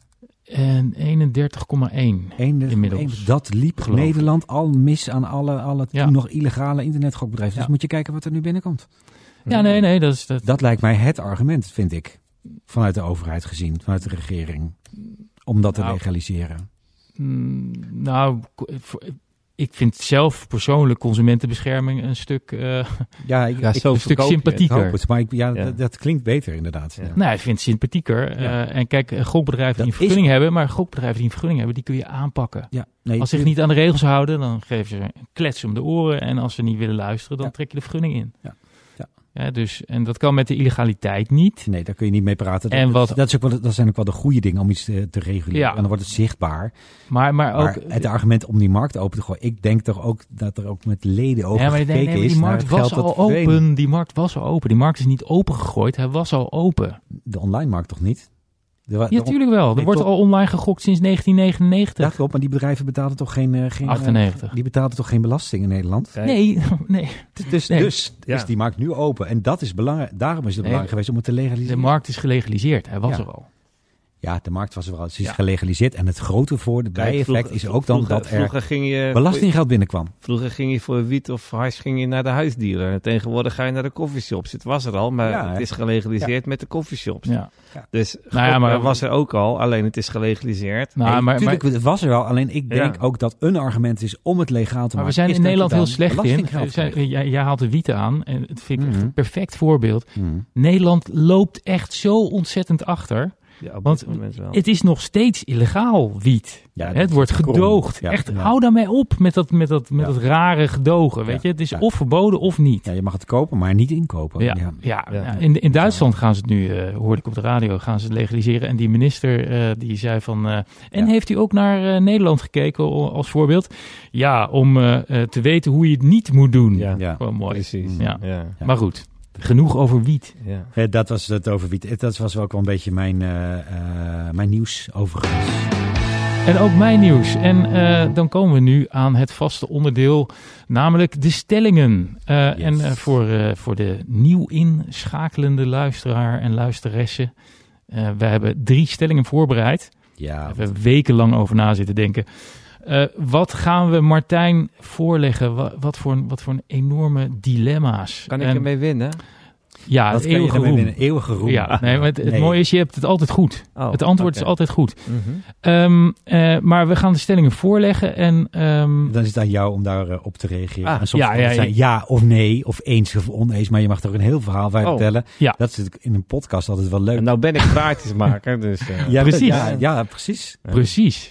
En 31,1. Inmiddels,
Dat liep
geloof.
Nederland al mis aan alle, alle
Ja.
nog illegale internetgokbedrijven. Dus
Ja.
moet je kijken wat er nu binnenkomt.
Ja, nee, nee, dat is... Dat,
Dat lijkt mij het argument, vind ik. Vanuit de overheid gezien, vanuit de regering. Om dat te
Nou,
legaliseren.
Mm, nou, ik vind zelf persoonlijk consumentenbescherming een stuk... eh
Ja, ik,
Ja,
ik
zo
een stuk
het.
sympathieker.
het. Maar ik, ja,
Ja.
Dat, dat klinkt beter inderdaad. Ja.
Ja.
Nou, ik vind het sympathieker.
Ja.
Eh, en kijk, eh, gokbedrijven die een
is-
vergunning hebben, maar gokbedrijven die een vergunning hebben, die kun je aanpakken.
Ja, nee,
Als ze zich niet aan de regels houden, dan geven ze een klets om de oren. En als ze niet willen luisteren, dan
Ja.
trek je de vergunning in.
Ja. Ja.
Dus, en dat kan met de illegaliteit niet.
Nee, daar kun je niet mee praten.
En
dat,
wat-
dat, is ook wel, dat zijn ook wel de goede dingen om iets te, te reguleren.
Ja.
En dan wordt het zichtbaar.
Maar, maar ook...
Maar het argument om die markt open te gooien. Ik denk toch ook dat er ook met leden over
ja, maar,
gekeken
nee, maar
is.
die markt was al open. Die markt was al open. Die markt is niet opengegooid. Hij was al open.
De online markt toch niet? De,
Ja,
de-
natuurlijk wel. Er
nee,
wordt
toch-
al online gegokt sinds 1999.
Dat klopt, maar die bedrijven betalen toch geen, eh, geen, eh,
98.
die betalen toch geen belasting in Nederland?
Nee, nee.
Dus,
Nee.
dus
Ja.
is die markt nu open. En dat is belangrijk. Daarom is het
Nee,
belangrijk geweest om het te
De
legaliseren.
markt is gelegaliseerd. Hij was
Ja.
er al.
Ja, de markt was er wel. Het is
Ja.
gelegaliseerd. En het grote voor de bijeffect is ook dan
vroeger-
dat er
Vroeger ging je...
belastinggeld binnenkwam.
Vroeger ging je voor wiet of hash ging je naar de huisdealer. En tegenwoordig ga je naar de coffeeshops. Het was er al, maar
Ja,
het is gelegaliseerd met de coffeeshops.
Ja.
Dus
Nou ja, maar-
was er ook al, alleen het is gelegaliseerd.
Nou, maar,
natuurlijk,
maar,
het was er wel. Alleen ik denk
Ja.
ook dat een argument is om het legaal te
maar we
maken.
zijn in Nederland heel slecht in.
belastinggeld
We zijn- jij, jij haalt de wieten aan. En dat vind ik echt
Mhm.
een perfect voorbeeld.
Hmm.
Nederland loopt echt zo ontzettend achter.
Ja, op
Want
wel.
Het is nog steeds illegaal, wiet.
Ja,
het wordt gedoogd.
Ja,
Echt, hou daarmee op met dat, met dat, met dat rare gedogen. Weet je? Het is of verboden of niet.
Ja, je mag het kopen, maar niet inkopen.
Ja,
Ja.
In, in Duitsland gaan ze het nu, eh, hoorde ik op de radio, gaan ze het legaliseren. En die minister eh, die zei van... eh, en heeft u ook naar Nederland gekeken als voorbeeld? Ja, om te weten hoe je het niet moet doen.
Ja.
Mooi.
Precies.
Ja.
Ja.
Ja.
Maar goed, genoeg over wiet.
Ja.
Eh, Dat was het over wiet. Dat was ook wel een beetje mijn, eh, eh, mijn nieuws overigens.
En ook mijn nieuws. En eh, dan komen we nu aan het vaste onderdeel, namelijk de stellingen. Eh,
Yes.
En voor, eh, voor de nieuw inschakelende luisteraar en luisteresse. eh we hebben drie stellingen voorbereid.
Ja,
Daar hebben we wekenlang over na zitten denken. Eh, wat gaan we Martijn voorleggen? Wat, wat, voor, een- wat voor een enorme dilemma's.
Kan ik
En-
ermee winnen?
Ja,
dat
het
kan je
eeuwige roem.
winnen. Eeuwige roem.
Ja, nee, maar het, het
Nee.
mooie is, je hebt het altijd goed.
Oh,
het antwoord is altijd goed. Ehm, eh, maar we gaan de stellingen voorleggen. En ehm,
Dan is het aan jou om daarop op te reageren.
Ah,
en soms
ja,
kan
ja,
het zijn ja of nee, of eens of oneens. Maar je mag er ook een heel verhaal bij
Oh.
vertellen.
Ja.
Dat is in een podcast altijd wel leuk.
En nou ben ik praatjesmaker, dus... eh,
ja,
precies.
Ja, ja, precies.
precies.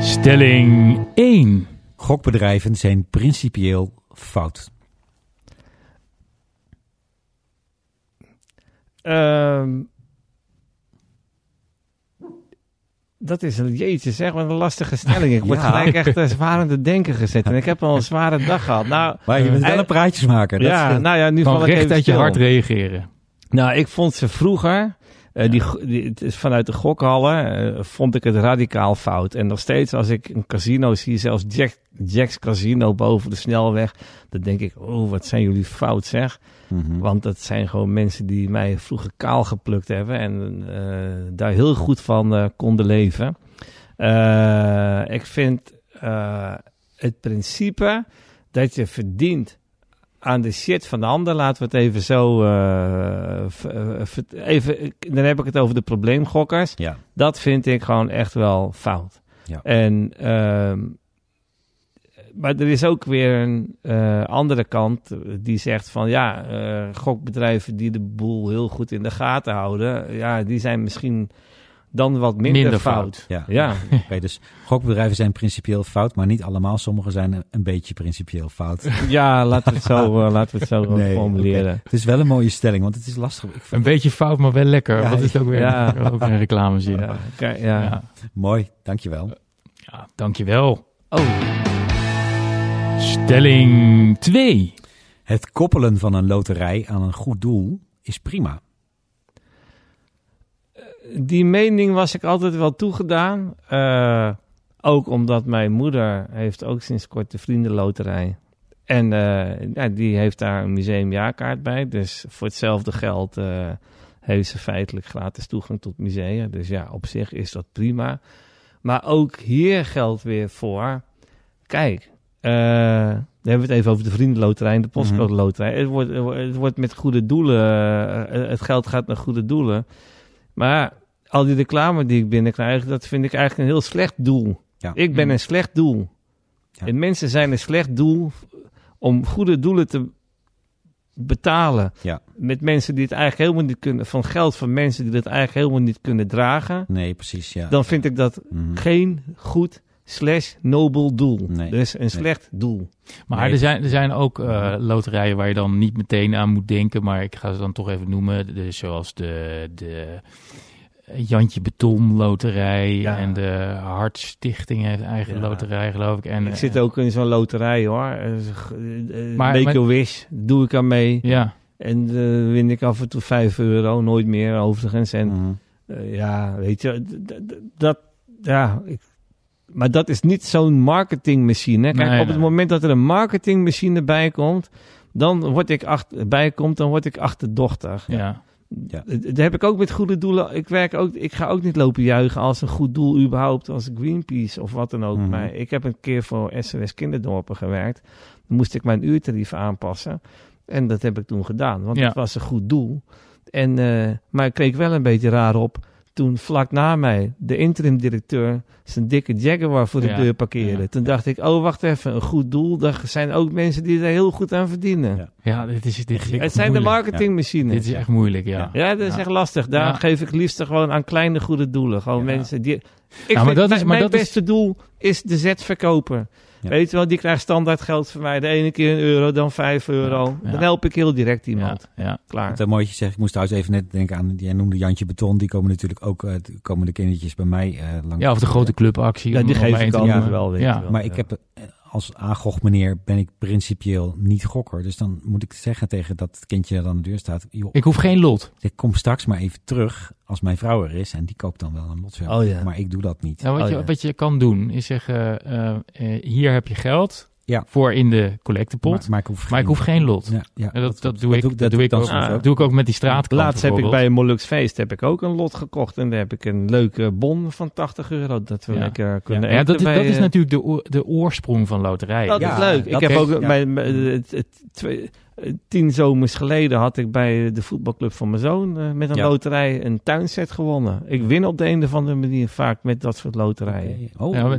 Stelling 1.
Gokbedrijven zijn principieel fout.
Ehm, dat is een jeetje zeg, wat een lastige stelling. Ik word
Ja.
gelijk echt uh, zwaar aan het denken gezet. En ik heb al een zware dag gehad. Nou,
Maar je bent wel een praatjesmaker. Dat
ja,
is,
nou ja, nu
Van
val ik
recht
even
uit je hart reageren.
Nou, ik vond ze vroeger, die, go- die, het is vanuit de gokhallen, eh, vond ik het radicaal fout. En nog steeds als ik een casino zie, zelfs Jack, Jack's Casino boven de snelweg, dan denk ik, oh, wat zijn jullie fout zeg.
Mhm.
Want dat zijn gewoon mensen die mij vroeger kaal geplukt hebben en eh, daar heel goed van konden leven. Ik vind het principe dat je verdient aan de shit van de ander, laten we het even zo. eh, eh, even, dan heb ik het over de probleemgokkers.
Ja.
Dat vind ik gewoon echt wel fout.
Ja.
En, ehm, maar er is ook weer een eh, andere kant die zegt van ja, gokbedrijven die de boel heel goed in de gaten houden, ja, die zijn misschien dan wat minder,
Minder
fout.
fout.
Ja.
Ja,
Oké, dus gokbedrijven zijn principieel fout, maar niet allemaal. Sommige zijn een- beetje principieel fout.
ja laten we het zo, eh, laten we het zo
Nee,
formuleren.
Het is wel een mooie stelling, want het is lastig. Ik
Een beetje fout, maar wel lekker.
Ja,
Wat is het ook weer?
ja.
Ook een reclamezin.
Ja,
Ja.
ja.
Ja.
Mooi, dankjewel.
Ja, dankjewel.
Oh,
Stelling 2.
Het koppelen van een loterij aan een goed doel is prima.
Die mening was ik altijd wel toegedaan. Eh, ook omdat mijn moeder heeft ook sinds kort de vriendenloterij. En eh, ja, die heeft daar een museumjaarkaart bij. Dus voor hetzelfde geld eh, heeft ze feitelijk gratis toegang tot musea. Dus ja, op zich is dat prima. Maar ook hier geldt weer voor... Kijk, dan hebben we het even over de vriendenloterij en de postcode loterij. Het, wordt, het wordt met goede doelen... het geld gaat naar goede doelen. Maar al die reclame die ik binnenkrijg, dat vind ik eigenlijk een heel slecht doel.
Ja.
Ik ben
Mm.
een slecht doel.
Ja.
En mensen zijn een slecht doel om goede doelen te betalen.
Ja.
Met mensen die het eigenlijk helemaal niet kunnen, van geld van mensen die het eigenlijk helemaal niet kunnen dragen.
Nee, precies, ja.
Dan vind ik dat
Mhm.
geen goed slash nobel doel.
Nee.
Dus een slecht doel.
Maar
Nee.
er, zijn, er zijn ook eh, loterijen waar je dan niet meteen aan moet denken. Maar ik ga ze dan toch even noemen. Dus zoals de, de Jantje Beton Loterij.
Ja.
En de Hartstichting heeft eigen
Ja.
loterij, geloof ik. En,
ik
eh,
zit ook in zo'n loterij hoor. Eh, eh,
Maar-
Make
maar-
a wish, doe ik aan mee.
Ja,
En eh, win ik af en toe 5 euro, nooit meer overigens. En
Mhm.
eh, ja, weet je, dat, ja, ik, maar dat is niet zo'n marketingmachine. Kijk,
Nee,
op het moment dat er een marketingmachine bij komt, dan word ik achter, bij komt, dan word ik achterdochtig.
ja.
Ja.
Eh, Dat heb ik ook met goede doelen. Ik, werk ook, ik ga ook niet lopen juichen als een goed doel überhaupt, als Greenpeace of wat dan ook.
Mhm.
Maar ik heb een keer voor SOS Kinderdorpen gewerkt. Dan moest ik mijn uurtarief aanpassen. En dat heb ik toen gedaan, want
Ja.
het was een goed doel. En, eh, maar ik keek wel een beetje raar op toen vlak na mij de interim-directeur zijn dikke Jaguar voor de
Ja,
deur parkeerde.
ja.
Toen dacht ik, oh wacht even, een goed doel. Daar zijn ook mensen die er heel goed aan verdienen.
Ja.
Ja, dit is, dit is
Het zijn de marketingmachines.
Dit is echt moeilijk, ja.
Ja, dat is
Ja.
echt lastig. Daar
Ja.
geef ik liefst gewoon aan kleine goede doelen. Gewoon
Ja.
mensen die... Ik
maar
vind
dat is-
mijn,
maar
mijn
dat is-
beste doel is de Z-verkoper.
Ja.
Weet je wel, die krijgt standaard geld van mij. De ene keer een euro, dan vijf euro.
Ja.
Dan help ik heel direct iemand.
Ja, ja.
Klaar.
Het mooie zeg, ik moest trouwens even net denken aan, jij noemde Jantje Beton, die komen natuurlijk ook, eh, de- komen de kindertjes bij mij eh, langs.
ja, of de grote clubactie.
Ja, die geef
één
ik altijd wel, weet je
Ja.
wel.
Maar ik heb eh, als aangog meneer ben ik principieel niet gokker. Dus dan moet ik zeggen tegen dat kindje dat aan de deur staat, joh,
Ik hoef geen lot.
ik kom straks maar even terug als mijn vrouw er is en die koopt dan wel een lotvel.
Oh ja.
Maar ik doe dat niet.
Nou, wat,
Oh,
je,
ja.
wat je kan doen is zeggen, eh, eh, hier heb je geld
Ja.
voor in de collectepot.
Maar, maar ik hoef
Maar ik hoef geen lot.
Ja, ja,
En dat, dat, doe ik, dat, doe ik
dan
ook,
Ah,
dat doe ik ook met die straatkant.
Laatst heb ik bij een Molux feest heb ik ook een lot gekocht. En daar heb ik een leuke bon van 80 euro. Dat we
Ja.
lekker kunnen
Ja, dat, is,
bij,
dat is
eh,
natuurlijk de, oor- de oorsprong van loterijen.
Dat
Ja,
is leuk. Ik
dat
heb ook bij, bij- het, het, twee, tien zomers geleden had ik bij de voetbalclub van mijn zoon eh, met een
Ja.
loterij een tuinset gewonnen. Ik win op de een of andere manier vaak met dat soort loterijen.
Oh.
Ja,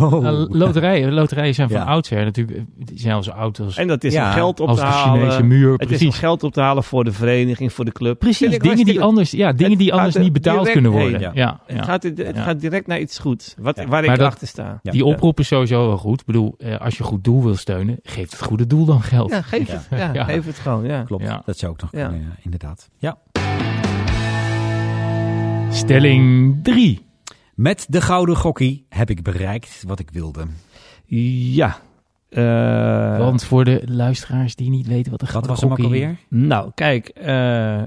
Oh.
Nou, loterijen, loterijen zijn van
Ja.
oudsher natuurlijk, eh, die zijn al zo oud als,
En dat is
Ja,
geld op
als
te
de
halen.
Chinese muur.
Het is om
Precies,
geld op te halen voor de vereniging, voor de club.
precies dingen, die anders, ja, dingen die anders
er
niet betaald
direct
kunnen worden.
ja.
Ja,
Het, gaat, het
Ja.
gaat direct naar iets goeds, wat,
Ja.
waar
Maar
ik
dat-
achter sta.
Ja.
Die oproep is sowieso wel goed. Ik bedoel, eh, als je goed doel wil steunen, geef het goede doel dan geld.
Ja, geef
Ja.
het.
Ja,
geef het gewoon. Ja.
Klopt,
Ja.
dat zou ook nog
Ja.
kunnen, ja, inderdaad. Ja.
Stelling 3.
Met de gouden gokkie heb ik bereikt wat ik wilde.
Ja. Eh,
Want voor de luisteraars die niet weten wat de
Wat
gouden
was hem ook
gokkie-
alweer?
Nou, kijk. eh,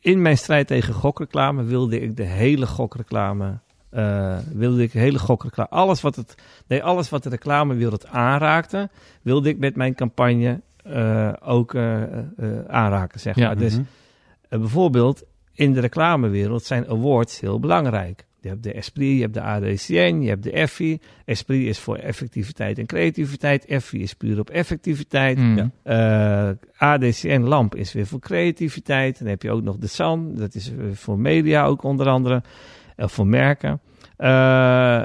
in mijn strijd tegen gokreclame wilde ik de hele gokreclame... eh, wilde ik de hele gokreclame... Alles wat, het, nee, alles wat de reclamewereld aanraakte... wilde ik met mijn campagne ook eh, eh, aanraken, zeg
Ja.
maar. Dus
Mhm.
eh, bijvoorbeeld in de reclamewereld zijn awards heel belangrijk. Je hebt de Esprit, je hebt de ADCN, je hebt de Effie. Esprit is voor effectiviteit en creativiteit. Effie is puur op effectiviteit.
Mm.
Ja.
Eh, ADCN Lamp is weer voor creativiteit. Dan heb je ook nog de SAN, dat is voor media ook onder andere. Uh, voor merken. Eh,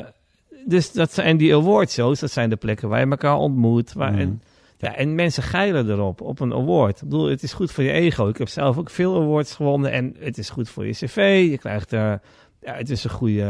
dus dat zijn die awardshows, dat zijn de plekken waar je elkaar ontmoet. Waar,
Mhm.
en, ja, en mensen geilen erop, op een award. Ik bedoel, het is goed voor je ego. Ik heb zelf ook veel awards gewonnen en het is goed voor je cv. Je krijgt er... Ja, het is een goede...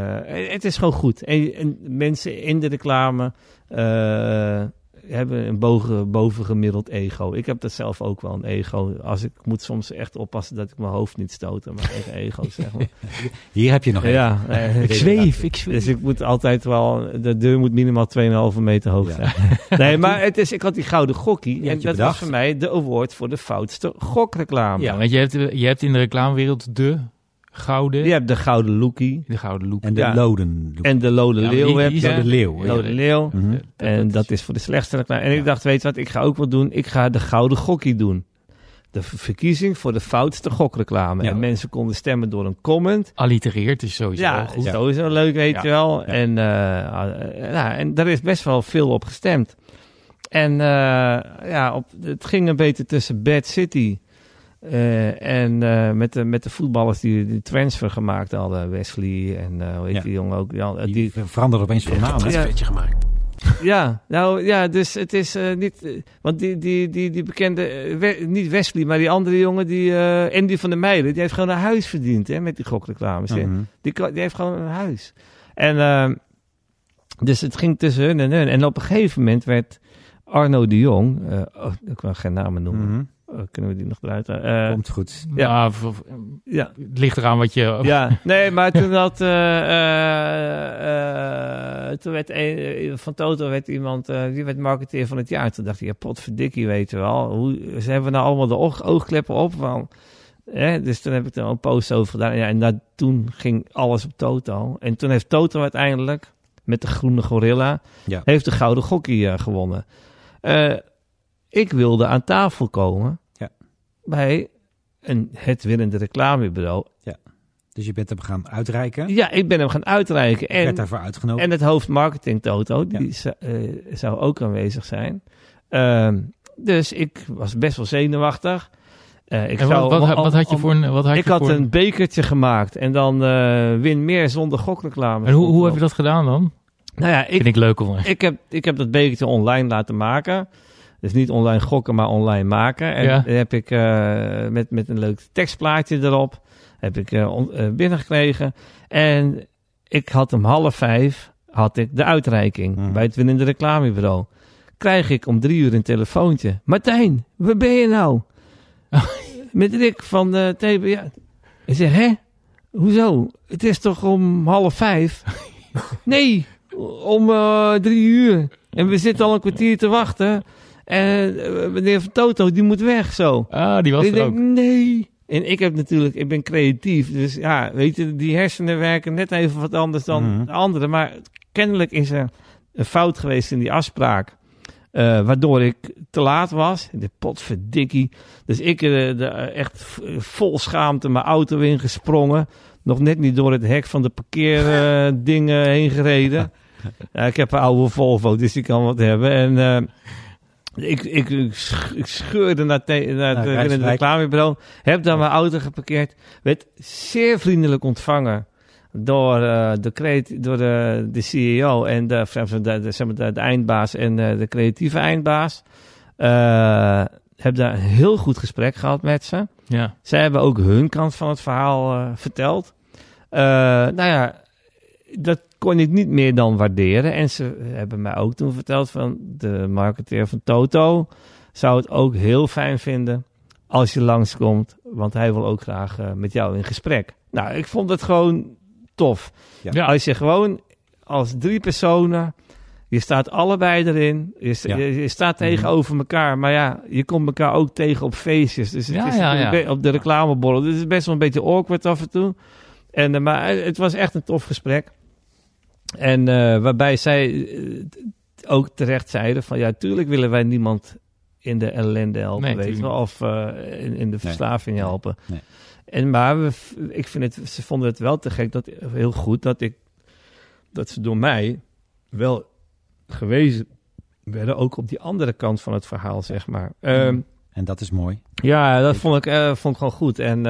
Het is gewoon goed. En, en mensen in de reclame eh, hebben een boven, bovengemiddeld ego. Ik heb dat zelf ook wel, een ego. Als ik moet soms echt oppassen dat ik mijn hoofd niet stoot aan mijn eigen ego, zeg maar.
Hier heb je nog.
Ja, eh,
Ik zweef, ik zweef.
dus ik moet altijd wel, de deur moet minimaal 2,5 meter hoog
Ja.
zijn. Nee, maar het is, ik had die gouden gokkie. En dat
bedacht.
was voor mij de award voor de foutste gokreclame.
Ja, want je hebt, je hebt in de reclamewereld de gouden,
Je hebt de gouden lookie
de gouden look.
En de
Ja.
loden.
en de lode
Ja,
leeuw heb je.
de leeuw. ja.
Lode leeuw. En dat is voor de slechtste reclame. En ik dacht, weet je wat, ik ga ook wat doen. Ik ga de gouden gokkie doen. De ver- verkiezing voor de foutste gokreclame.
Ja.
En mensen konden stemmen door een comment.
allitereert is sowieso
Ja,
goed.
is sowieso leuk, weet
Ja.
je wel.
Ja.
En, eh, nou, en daar is best wel veel op gestemd. En eh, ja, op, het ging een beetje tussen Bad City eh, en eh, met, de, met de voetballers die die transfer gemaakt hadden. Wesley en eh hoe heet
Ja.
die jongen ook? Ja,
Die,
die,
veranderde opeens van naam.
Ja.
vetje gemaakt.
ja, nou ja, dus het is eh, niet... want die, die, die, die bekende... We- niet Wesley, maar die andere jongen, die eh Andy van der Meijden... die heeft gewoon een huis verdiend hè, met die gokreclames.
Mhm.
Die, die heeft gewoon een huis. En ehm, dus het ging tussen hun en hun. En op een gegeven moment werd Arno de Jong... eh, oh, ik wil geen namen noemen.
Mhm.
Oh, kunnen we die nog eruit halen? Eh,
Komt goed.
Ja.
Ja, v- v-
ja,
het ligt eraan wat je...
ja, nee, maar toen had... eh, eh, eh, toen werd een, eh, van Toto werd iemand... eh, die werd marketeer van het jaar. Toen dacht ik, ja, potverdikkie, weet je wel. Hoe, ze hebben nou allemaal de oog, oogkleppen op van... Hè? Dus toen heb ik er een post over gedaan. Ja, en dat, toen ging alles op Toto. En toen heeft Toto uiteindelijk, met de groene gorilla...
Ja.
heeft de gouden gokkie eh, gewonnen. Ik wilde aan tafel komen
Ja.
bij een, het winnende reclamebureau.
Dus je bent hem gaan uitreiken.
Ja, ik ben hem gaan uitreiken.
Ik werd
En,
daarvoor uitgenodigd.
en het hoofd marketing Toto, die
Ja.
zou, eh, zou ook aanwezig zijn. Ehm, dus ik was best wel zenuwachtig. Eh, ik
En
zou,
wat, wat,
om-
wat had je voor een... Wat had
ik
je
had
voor
een bekertje gemaakt en dan eh, win meer zonder gokreclame.
En hoe, hoe heb je dat gedaan dan?
Nou ja, ik,
Vind ik leuk om.
ik, heb, ik heb dat bekertje online laten maken. Dus niet online gokken, maar online maken. En
Ja.
dan heb ik eh, met, met een leuk tekstplaatje erop heb ik eh, on- eh, binnengekregen. En ik had om half vijf had ik de uitreiking
Mhm.
bij het winnende reclamebureau. Krijg ik om drie uur een telefoontje. Martijn, waar ben je nou? met Rick van de TBA. Ik zeg, hè? Hoezo? Het is toch om half vijf? nee, om eh, drie uur. En we zitten al een kwartier te wachten. En eh, meneer Van Toto, die moet weg zo.
Ah, die was
ik
er
denk,
ook.
nee. En ik heb natuurlijk, ik ben creatief. Dus ja, weet je, die hersenen werken net even wat anders dan
Mhm.
de andere. Maar kennelijk is er een fout geweest in die afspraak. eh, waardoor ik te laat was. De potverdikkie. Dus ik de, eh, echt vol schaamte mijn auto ingesprongen. Nog net niet door het hek van de parkeerdingen heen gereden. Ik heb een oude Volvo, dus die kan wat hebben. En ik, ik, ik, sch- ik scheurde naar, te, naar uh,
Rijswijk.
reclamebureau. Heb daar mijn auto geparkeerd. Werd zeer vriendelijk ontvangen door, eh, de, creati- door de, de CEO en de, de, de, zeg maar de, de eindbaas en eh, de creatieve eindbaas. Eh, heb daar een heel goed gesprek gehad met ze.
Ja.
Zij hebben ook hun kant van het verhaal verteld. Nou ja, dat kon ik niet meer dan waarderen. En ze hebben mij ook toen verteld van de marketeer van Toto zou het ook heel fijn vinden als je langskomt, want hij wil ook graag eh, met jou in gesprek. Nou, ik vond het gewoon tof.
Ja.
Ja.
Als je gewoon als drie personen, je staat allebei erin, je, sta-
Ja.
je, je staat tegenover elkaar, maar ja, je komt elkaar ook tegen op feestjes. Dus het
Ja,
is op de reclameborrel. Dus het is best wel een beetje awkward af en toe. En, eh, maar het was echt een tof gesprek. En eh, waarbij zij eh, ook terecht zeiden van ja, tuurlijk willen wij niemand in de ellende helpen,
Nee,
weet je
tuurlijk
wel, of eh, in, in de verslaving helpen.
Nee.
En maar we, ik vind het, ze vonden het wel te gek dat heel goed dat ik dat ze door mij wel gewezen werden ook op die andere kant van het verhaal, zeg maar. Ehm,
En dat is mooi.
ja, dat vond ik, eh, vond ik gewoon goed. En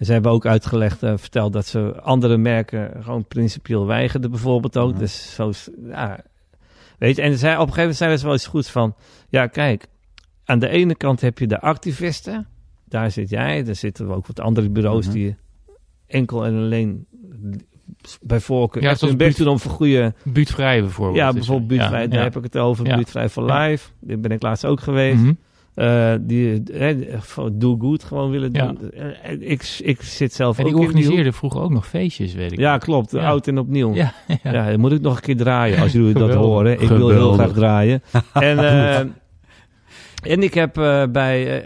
eh, ze hebben ook uitgelegd, eh, verteld dat ze andere merken gewoon principieel weigerden, bijvoorbeeld ook.
Mhm.
Dus zo, ja, weet je, en zij, op een gegeven moment zeiden ze wel eens goed van, ja, kijk, aan de ene kant heb je de activisten, daar zit jij, daar zitten ook wat andere bureaus
Mhm.
die enkel en alleen bij voorkeur
Ja,
hun best doen om voor goede
Buurtvrij bijvoorbeeld.
ja, bijvoorbeeld buurtvrij,
Ja,
daar heb ik het over. Buurtvrij voor
Ja.
Life, daar ben ik laatst ook geweest.
Mhm.
Eh, die eh, voor do good gewoon willen doen. Eh, ik, ik zit zelf
En
ook in die
organiseerde vroeger ook nog feestjes, weet ik.
Ja, klopt.
Ja.
Oud en opnieuw. Ja.
Ja,
moet ik nog een keer draaien als jullie dat horen. Ik wil heel graag draaien. en, eh, en ik heb eh, bij...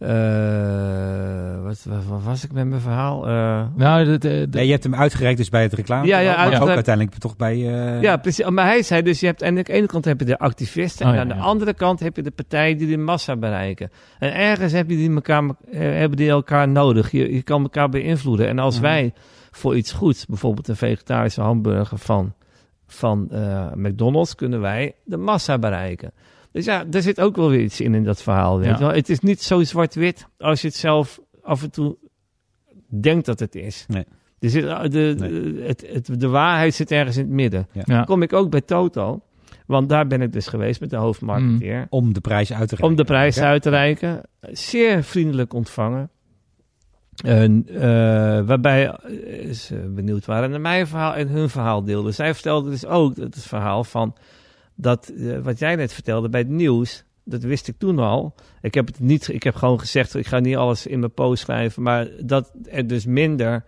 eh, wat, wat, wat was ik met mijn verhaal? Eh,
Nou, de, de, de-
Ja, je hebt hem uitgereikt dus bij het reclame.
Ja, ja,
maar ook uiteindelijk toch bij... eh,
Ja, precies. Maar hij zei dus, je hebt aan de ene kant heb je de activisten
Oh,
en
ja,
aan de
ja.
andere kant heb je de partijen die de massa bereiken. En ergens heb je die elkaar, hebben die elkaar nodig. Je, je kan elkaar beïnvloeden. En als
Mhm.
wij voor iets goeds, bijvoorbeeld een vegetarische hamburger van, van eh, McDonald's, kunnen wij de massa bereiken. Dus ja, er zit ook wel weer iets in in dat verhaal. Weet
Ja.
je wel. Het is niet zo zwart-wit als je het zelf af en toe denkt dat het is.
Nee.
Er zit, de, de, het, het, de waarheid zit ergens in het midden
ja.
kom ik ook bij Toto. Want daar ben ik dus geweest met de hoofdmarketeer.
Om de prijs uit te reiken.
Om de prijs
Ja.
uit te reiken. Zeer vriendelijk ontvangen. En, eh, waarbij eh, ze benieuwd waren naar mijn verhaal en hun verhaal deelden. Zij vertelden dus ook het verhaal van dat eh, wat jij net vertelde bij het nieuws. Dat wist ik toen al. Ik heb het niet. Ik heb gewoon gezegd. Ik ga niet alles in mijn post schrijven. Maar dat er dus minder.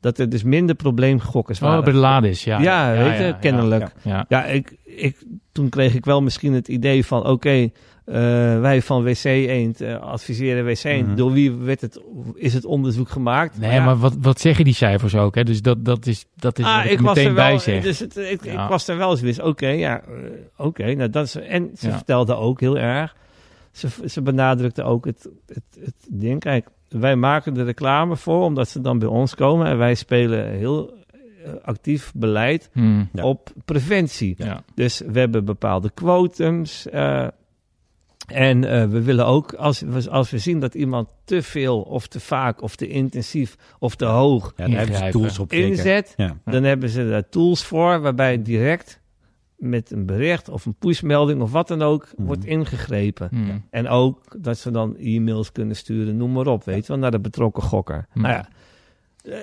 Dat er dus minder probleemgokkers
Oh,
waren.
bij de Lades, ja.
Ja, weet je, kennelijk.
ja.
Ja.
Ja, ik, ik, toen kreeg ik wel misschien het idee van... oké, eh, wij van WC Eend eh, adviseren WC Eend.
Mhm.
Door wie werd het, is het onderzoek gemaakt?
Nee,
ja,
maar wat, wat zeggen die cijfers ook? Hè? Dus dat, dat is, dat is
ah,
wat ik, meteen bij zeg.
dus het, ik,
Ja.
ik was er wel eens wist. Oké, ja, eh, oké. nou, dat is, en ze
Ja.
vertelde ook heel erg ze, ze benadrukte ook het, het, het ding. Kijk, wij maken de reclame voor omdat ze dan bij ons komen. En wij spelen heel actief beleid
Hmm.
Ja.
op preventie.
Ja.
Dus we hebben bepaalde quotums. eh, en eh, we willen ook, als we, als we zien dat iemand te veel of te vaak of te intensief of te hoog
Ja, hebben ze tools op
inzet,
Ja.
dan hebben ze daar tools voor waarbij direct met een bericht of een pushmelding of wat dan ook
Mhm.
wordt ingegrepen.
Hmm.
En ook dat ze dan e-mails kunnen sturen, noem maar op, weet je wel, naar de betrokken gokker.
Ja.
Nou ja, eh,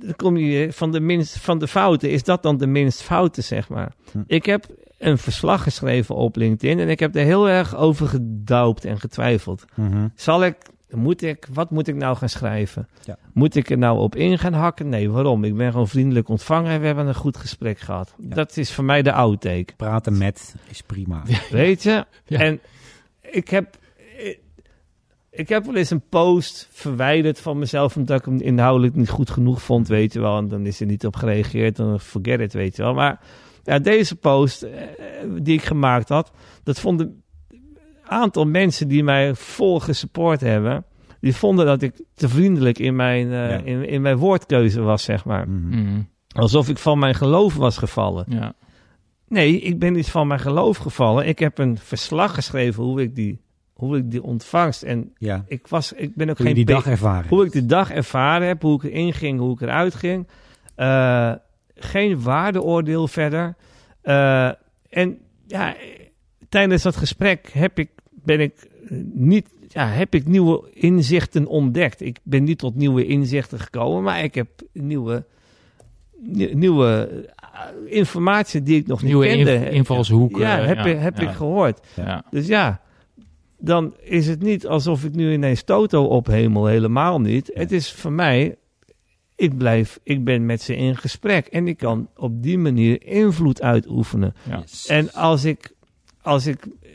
dan kom je van de, minst, van de fouten, is dat dan de minst fouten, zeg maar.
Hm.
Ik heb een verslag geschreven op LinkedIn en ik heb er heel erg over gedoupt en getwijfeld.
Mhm.
Zal ik, moet ik, wat moet ik nou gaan schrijven?
Ja.
Moet ik er nou op in gaan hakken? Nee, waarom? Ik ben gewoon vriendelijk ontvangen en we hebben een goed gesprek gehad.
Ja.
Dat is voor mij de outtake.
Praten met is prima.
Weet je?
Ja.
En ik heb, ik, ik heb wel eens een post verwijderd van mezelf omdat ik hem inhoudelijk niet goed genoeg vond, weet je wel. En dan is er niet op gereageerd, dan forget it, weet je wel. Maar ja, deze post eh, die ik gemaakt had, dat vonden een aantal mensen die mij vol gesupport hebben. Die vonden dat ik te vriendelijk in mijn, eh,
Ja.
in, in mijn woordkeuze was, zeg maar.
Mhm.
Hmm.
Alsof ik van mijn geloof was gevallen.
Ja.
Nee, ik ben niet van mijn geloof gevallen. Ik heb een verslag geschreven hoe ik die, hoe ik die ontvangst. En
Ja,
ik, was, ik ben ook
hoe je
geen
die dag ervaren.
Hoe ik de dag ervaren heb, hoe ik erin ging, hoe ik eruit ging. Eh, geen waardeoordeel verder. Eh, en ja, tijdens dat gesprek heb ik, ben ik eh, niet, ja, heb ik nieuwe inzichten ontdekt. Ik ben niet tot nieuwe inzichten gekomen, maar ik heb nieuwe, nie- nieuwe eh, informatie die ik nog
Nieuwe
niet
inv-
kende.
invalshoeken.
Ja, heb,
ja,
ik, heb
ja.
ik gehoord.
Ja.
Dus ja, dan is het niet alsof ik nu ineens Toto ophemel. Helemaal niet. Het is voor mij, ik blijf, ik ben met ze in gesprek. En ik kan op die manier invloed uitoefenen.
Ja.
Yes.
En als ik, als ik eh,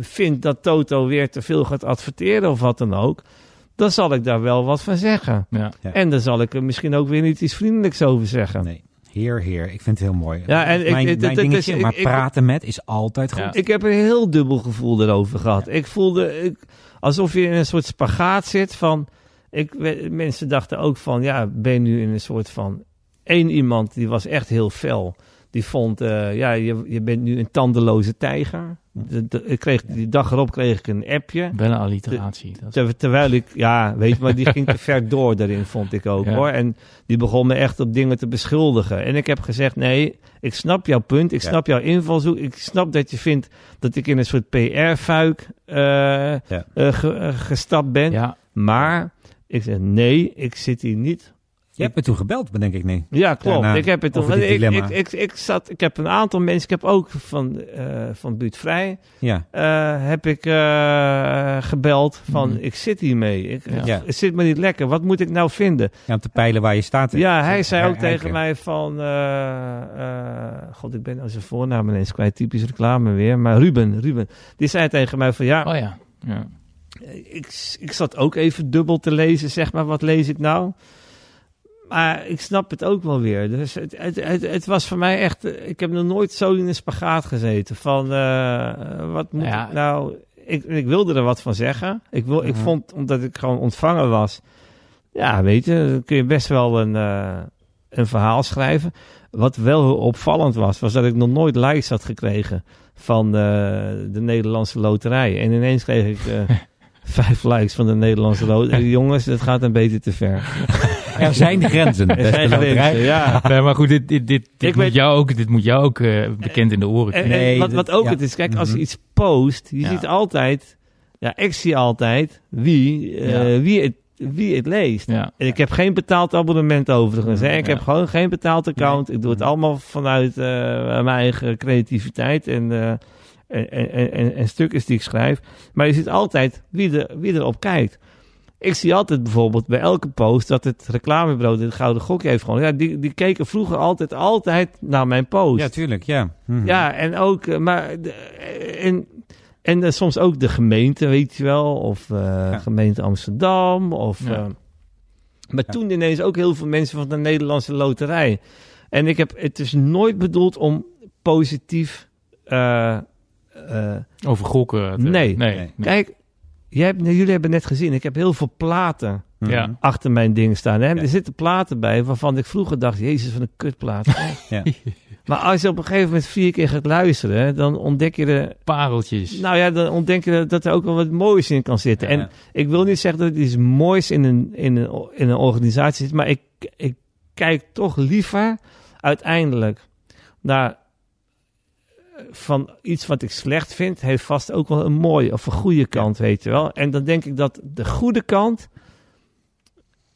vind dat Toto weer te veel gaat adverteren of wat dan ook. Dan zal ik daar wel wat van zeggen.
Ja.
Ja.
En dan zal ik er misschien ook weer niet iets vriendelijks over zeggen.
Nee. Heer, heer. Ik vind het heel mooi.
Ja, en ik-
mijn,
is-
dingetje,
ik-
maar
ik-
praten met is altijd goed.
Ja.
Ik heb een heel dubbel gevoel erover gehad. Ik voelde ik, alsof je in een soort spagaat zit van... Ik, we- mensen dachten ook van, ja, ben je nu in een soort van... Eén iemand, die was echt heel fel. Die vond, eh, ja, je, je bent nu een tandeloze tijger. De, de- ik kreeg, die dag erop kreeg ik een appje.
Wel een alliteratie.
Ter- terwijl ik, ja, weet je, maar die ging te ver door daarin, vond ik ook
Ja.
hoor. En die begon me echt op dingen te beschuldigen. En ik heb gezegd, nee, ik snap jouw punt, ik
Ja.
snap jouw invalshoek. Ik snap dat je vindt dat ik in een soort PR-fuik eh, eh, ge- gestapt ben.
ja,
Maar ik zeg, nee, ik zit hier niet.
Je hebt me toen gebeld, bedenk ik niet.
Ja, klopt.
Daarna
ik heb het toen. Ik, ik, ik, ik, zat, ik heb een aantal mensen, ik heb ook van, eh van Buurt Vrij,
Ja,
eh, heb ik eh, gebeld van
Mhm.
ik zit hiermee. Ik,
Ja.
Het zit me niet lekker. Wat moet ik nou vinden?
ja, om te peilen waar je staat.
Ja, hij zei ook tegen mij van... eh, eh, God, ik ben nou zijn voornaam ineens kwijt. Typisch reclame weer. Maar Ruben, Ruben. Die zei tegen mij van ja...
oh ja. ja.
Ik, ik zat ook even dubbel te lezen, zeg maar. Wat lees ik nou? Maar ik snap het ook wel weer. Dus het, het, het, het was voor mij echt... Ik heb nog nooit zo in een spagaat gezeten. Van, eh, wat moet
Ja.
ik nou... Ik, ik wilde er wat van zeggen. Ik, wil, ik
Mhm.
vond, omdat ik gewoon ontvangen was... Ja, weet je, dan kun je best wel een, eh, een verhaal schrijven. Wat wel opvallend was, was dat ik nog nooit likes had gekregen van de Nederlandse loterij. En ineens kreeg ik eh, vijf likes van de Nederlandse loterij. Jongens, dat gaat een beetje te ver.
Er zijn grenzen.
Er
beste
zijn
loterij.
grenzen, ja.
Nee, maar goed, dit, dit, dit, dit
Ik
moet,
weet-
jou ook, dit moet jou ook eh, bekend in de oren
En,
klinken.
en
Nee,
wat, wat ook
ja.
het is, kijk, als je
Mhm.
iets post, je
Ja.
ziet altijd, ja, ik zie altijd wie, eh,
Ja.
wie, het, wie het leest.
Ja.
En ik heb geen betaald abonnement overigens. Hè. Ik
Ja.
heb gewoon geen betaald account. Ik doe het
Mhm.
allemaal vanuit eh, mijn eigen creativiteit en, eh, en, en, en, en stukjes die ik schrijf. Maar je ziet altijd wie, er, wie erop kijkt. Ik zie altijd bijvoorbeeld bij elke post dat het reclamebureau dit Gouden Gokje heeft gewoon. Ja, die, die keken vroeger altijd, altijd naar mijn post.
Ja, tuurlijk, ja. Mhm.
Ja, en ook, eh, maar, eh, en, en eh, soms ook de gemeente, weet je wel, of gemeente Amsterdam, of...
Ja.
maar
Ja.
toen ineens ook heel veel mensen van de Nederlandse loterij. En ik heb, het is nooit bedoeld om positief eh, eh,
Over gokken. te-
Nee.
nee.
Nee.
kijk, jij hebt, jullie hebben net gezien, ik heb heel veel platen
Ja.
Mhm.
achter mijn ding staan. Hè?
Ja.
Er zitten platen bij waarvan ik vroeger dacht, jezus, van een kutplaat.
Ja.
Maar als je op een gegeven moment vier keer gaat luisteren, hè, dan ontdek je er,
Pareltjes.
nou ja, dan ontdek je dat er ook wel wat moois in kan zitten.
Ja,
en ik wil niet zeggen dat er iets moois in een, in een, in een organisatie zit, maar ik, ik kijk toch liever uiteindelijk naar eh, van iets wat ik slecht vind, heeft vast ook wel een mooie of een goede kant, weet je wel. En dan denk ik dat de goede kant,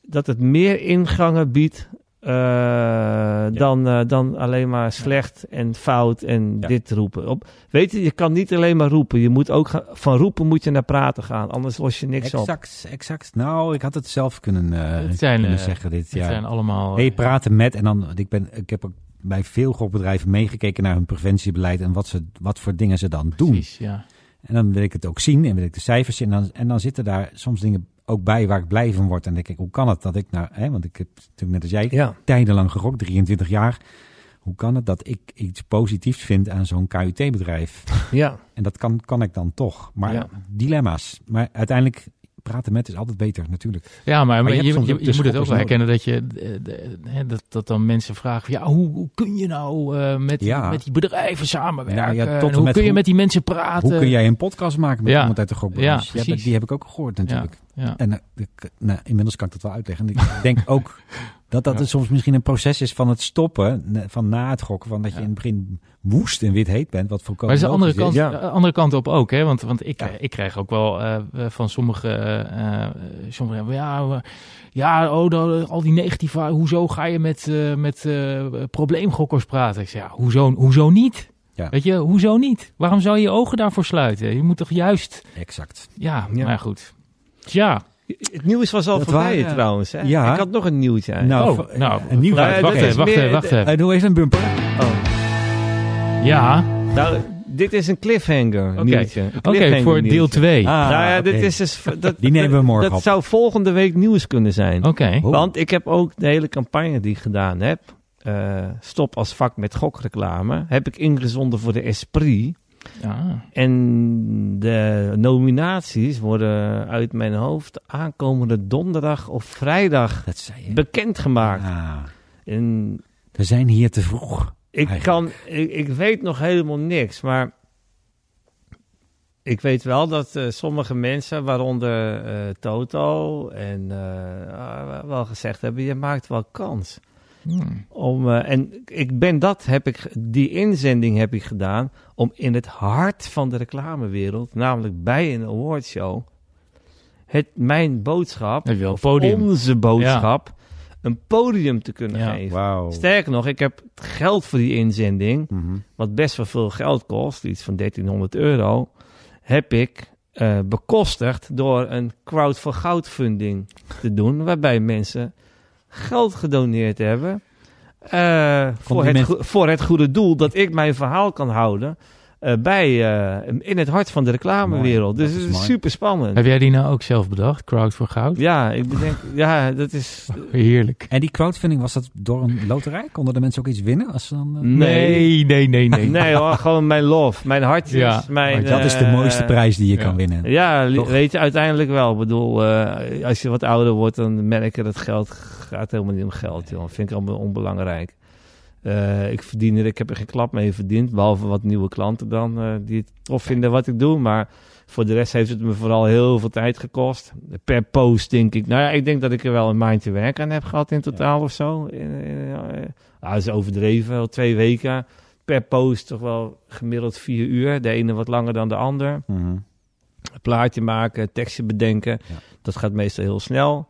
dat het meer ingangen biedt eh, dan, eh, dan alleen maar slecht en fout en
Ja.
dit roepen. Op, weet je, je kan niet alleen maar roepen. Je moet ook van roepen moet je naar praten gaan, anders los je niks op.
Exact, exact. Nou, ik had het zelf kunnen, eh,
Het zijn,
kunnen zeggen dit
Het
jaar.
zijn allemaal...
Hey,
eh,
praten met en dan, ik, ben, ik heb ook bij veel gokbedrijven meegekeken naar hun preventiebeleid en wat, ze, wat voor dingen ze dan doen.
Precies, ja.
En dan wil ik het ook zien en wil ik de cijfers zien. En dan, en dan zitten daar soms dingen ook bij waar ik blij van word. En dan denk ik, hoe kan het dat ik nou, hè, want ik heb natuurlijk net als jij
Ja,
tijdenlang gegokt, 23 jaar. Hoe kan het dat ik iets positiefs vind aan zo'n KUT-bedrijf?
ja.
En dat kan, kan ik dan toch. Maar
Ja.
dilemma's. Maar uiteindelijk, praten met is altijd beter natuurlijk.
Ja, maar,
Maar
je,
je de
moet het ook wel herkennen dat je eh, de- hè, dat, dat dan mensen vragen: ja, hoe, hoe kun je nou eh, met,
Ja.
met die bedrijven samenwerken?
Ja, tot
En hoe
met
kun je met die mensen praten?
Hoe kun jij een podcast maken met iemand uit de gokbranche?
Ja,
die heb ik ook gehoord natuurlijk.
Ja.
En eh, nou, inmiddels kan ik dat wel uitleggen. En ik denk ook dat dat
Ja.
soms misschien een proces is van het stoppen, van na het gokken. Van dat je
Ja.
in het begin woest en wit heet bent, wat
Maar
volkomen
er is een andere kant.
Ja.
eh, andere kant op ook, hè? Want, want ik,
Ja.
ik krijg ook wel eh, eh, van sommige, sommige ja, ja, oh, dan, al die negatieve, hoezo ga je met, eh, met eh, probleemgokkers praten? Ik zeg, ja, hoezo, hoezo niet?
Ja.
Weet je, hoezo niet? Waarom zou je je ogen daarvoor sluiten? Je moet toch juist,
Exact.
ja,
Ja.
maar goed. Tja,
Het nieuws was al
Dat
voorbij
waren-
trouwens. Hè?
Ja.
Ik had nog een nieuwtje. eigenlijk.
Nou,
oh, nou,
een nieuw.
Nou,
wacht, wacht even, wacht
meer-
even, wacht even.
Eh, doe even een bumper.
Oh.
Ja,
Nou, dit is een cliffhanger
Oké.
nieuwtje. Een
oké, voor deel
nieuwtje.
2.
Ah,
nou ja, dit is dus, dat,
Die nemen we morgen
Dat
op.
zou volgende week nieuws kunnen zijn.
Oké,
Oh.
Want ik heb ook de hele campagne die ik gedaan heb. eh, stop als vak met gokreclame. Heb ik ingezonden voor de Esprit.
Ja.
En de nominaties worden uit mijn hoofd aankomende donderdag of vrijdag
Dat zei je.
bekendgemaakt.
Ah,
En
we zijn hier te vroeg.
ik,
Eigenlijk.
kan, ik, ik weet nog helemaal niks, maar ik weet wel dat eh, sommige mensen, waaronder eh, Toto, en eh, wel gezegd hebben: je maakt wel kans.
Hmm.
Om, eh, en ik ben dat, heb ik, die inzending heb ik gedaan om in het hart van de reclamewereld, namelijk bij een awardshow, het, mijn boodschap,
Heb je wel een
of
podium.
onze boodschap, een podium te kunnen
Ja.
geven. Sterker nog, ik heb het geld voor die inzending,
Mhm.
wat best wel veel geld kost, iets van 1300 euro, heb ik eh, bekostigd door een crowd for goudfunding te doen, waarbij mensen geld gedoneerd hebben eh, voor, het
mensen-
voor het goede doel dat ik mijn verhaal kan houden eh, bij, eh, in het hart van de reclamewereld.
Mooi,
Dus het
is
super spannend.
Heb jij die nou ook zelf bedacht? Crowd voor goud?
Ja, ik bedenk, ja, dat is.
Heerlijk.
En die crowdfunding, was dat door een loterij? Konden de mensen ook iets winnen? Als ze dan,
Nee, nee, nee, nee.
Nee hoor, gewoon mijn love, mijn hartjes,
Ja,
mijn...
maar dat is de mooiste prijs die je
ja.
kan winnen.
Ja,
Toch?
weet je, uiteindelijk wel. Ik bedoel, eh, als je wat ouder wordt, dan merk je dat geld gaat helemaal niet om geld. Joh. vind ik allemaal onbelangrijk. Eh, ik verdien er, ik heb er geen klap mee verdiend, behalve wat nieuwe klanten dan, eh, die het tof vinden wat ik doe. Maar voor de rest heeft het me vooral heel veel tijd gekost. Per post denk ik, nou ja, ik denk dat ik er wel een maandje werk aan heb gehad in totaal of zo. In, in, eh, nou, dat is overdreven, wel twee weken. Per post toch wel gemiddeld vier uur. De ene wat langer dan de ander een plaatje maken, tekstje bedenken.
Ja.
Dat gaat meestal heel snel.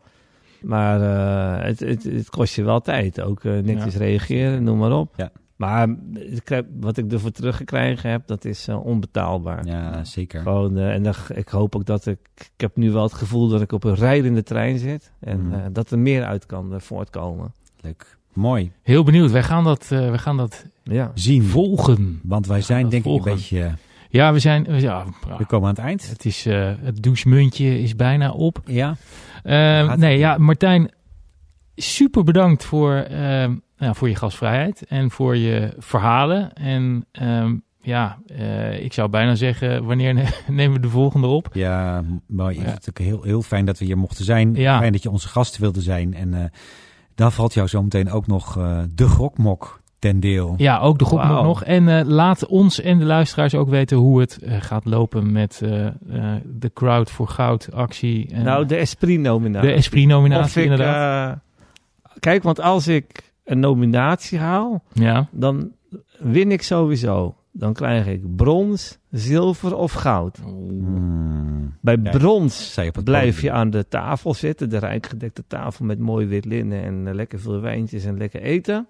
Maar eh, het, het, het kost je wel tijd. Ook eh, netjes
Ja.
reageren, noem maar op.
Ja.
Maar wat ik ervoor teruggekregen heb, dat is eh, onbetaalbaar.
Ja, zeker.
Gewoon, eh, en dan, ik hoop ook dat ik... Ik heb nu wel het gevoel dat ik op een rijdende trein zit. En
Mhm.
eh, dat er meer uit kan voortkomen.
Leuk. Mooi.
Heel benieuwd. Wij gaan dat, eh, wij gaan dat
Ja.
Zien.
volgen.
Want wij zijn denk ik een beetje...
Ja, we zijn... Ja,
We komen aan het eind.
het, is, eh, het douchemuntje is bijna op.
Ja.
Eh,
Gaat-
nee, ja, Martijn, super bedankt voor, eh, nou, voor je gastvrijheid en voor je verhalen. En ehm, ja, eh, ik zou bijna zeggen, wanneer ne- nemen we de volgende op?
Ja, mooi. Ik
Ja.
vind het ook heel, heel fijn dat we hier mochten zijn.
Ja.
Fijn dat je onze gast wilde zijn. En eh, daar valt jou zometeen ook nog eh, de grokmok ten deel.
Ja, ook de
Wauw.
nog. En eh, laat ons en de luisteraars ook weten hoe het eh, gaat lopen met eh, eh, de Crowd voor Goud actie. En
nou, de Esprit-nominatie.
de Esprit-nominatie,
Of ik,
inderdaad.
kijk, want als ik een nominatie haal,
ja.
dan win ik sowieso. Dan krijg ik brons, zilver of goud.
Hmm.
Bij
Ja,
brons blijf je aan de tafel zitten. De rijkgedekte tafel met mooi wit linnen en lekker veel wijntjes en lekker eten.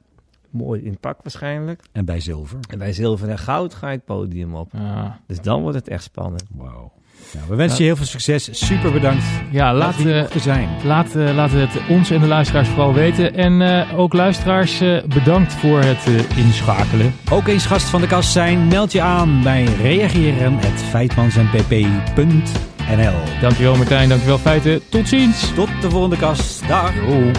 Mooi in pak waarschijnlijk.
En bij zilver.
En bij zilver en goud ga ik het podium op.
Ja.
Dus dan wordt het echt spannend.
Wauw. Nou, we wensen je heel veel succes. Super bedankt.
ja, laat,
mochten zijn.
laat, eh, laat het ons en de luisteraars vooral weten. En eh, ook luisteraars, eh, bedankt voor het eh, inschakelen.
Ook eens gast van de kast zijn. Meld je aan bij reageren.feitmansnpp.nl
Dankjewel Martijn, dankjewel Feiten. Tot ziens!
Tot de volgende kast. Dag.
Doei.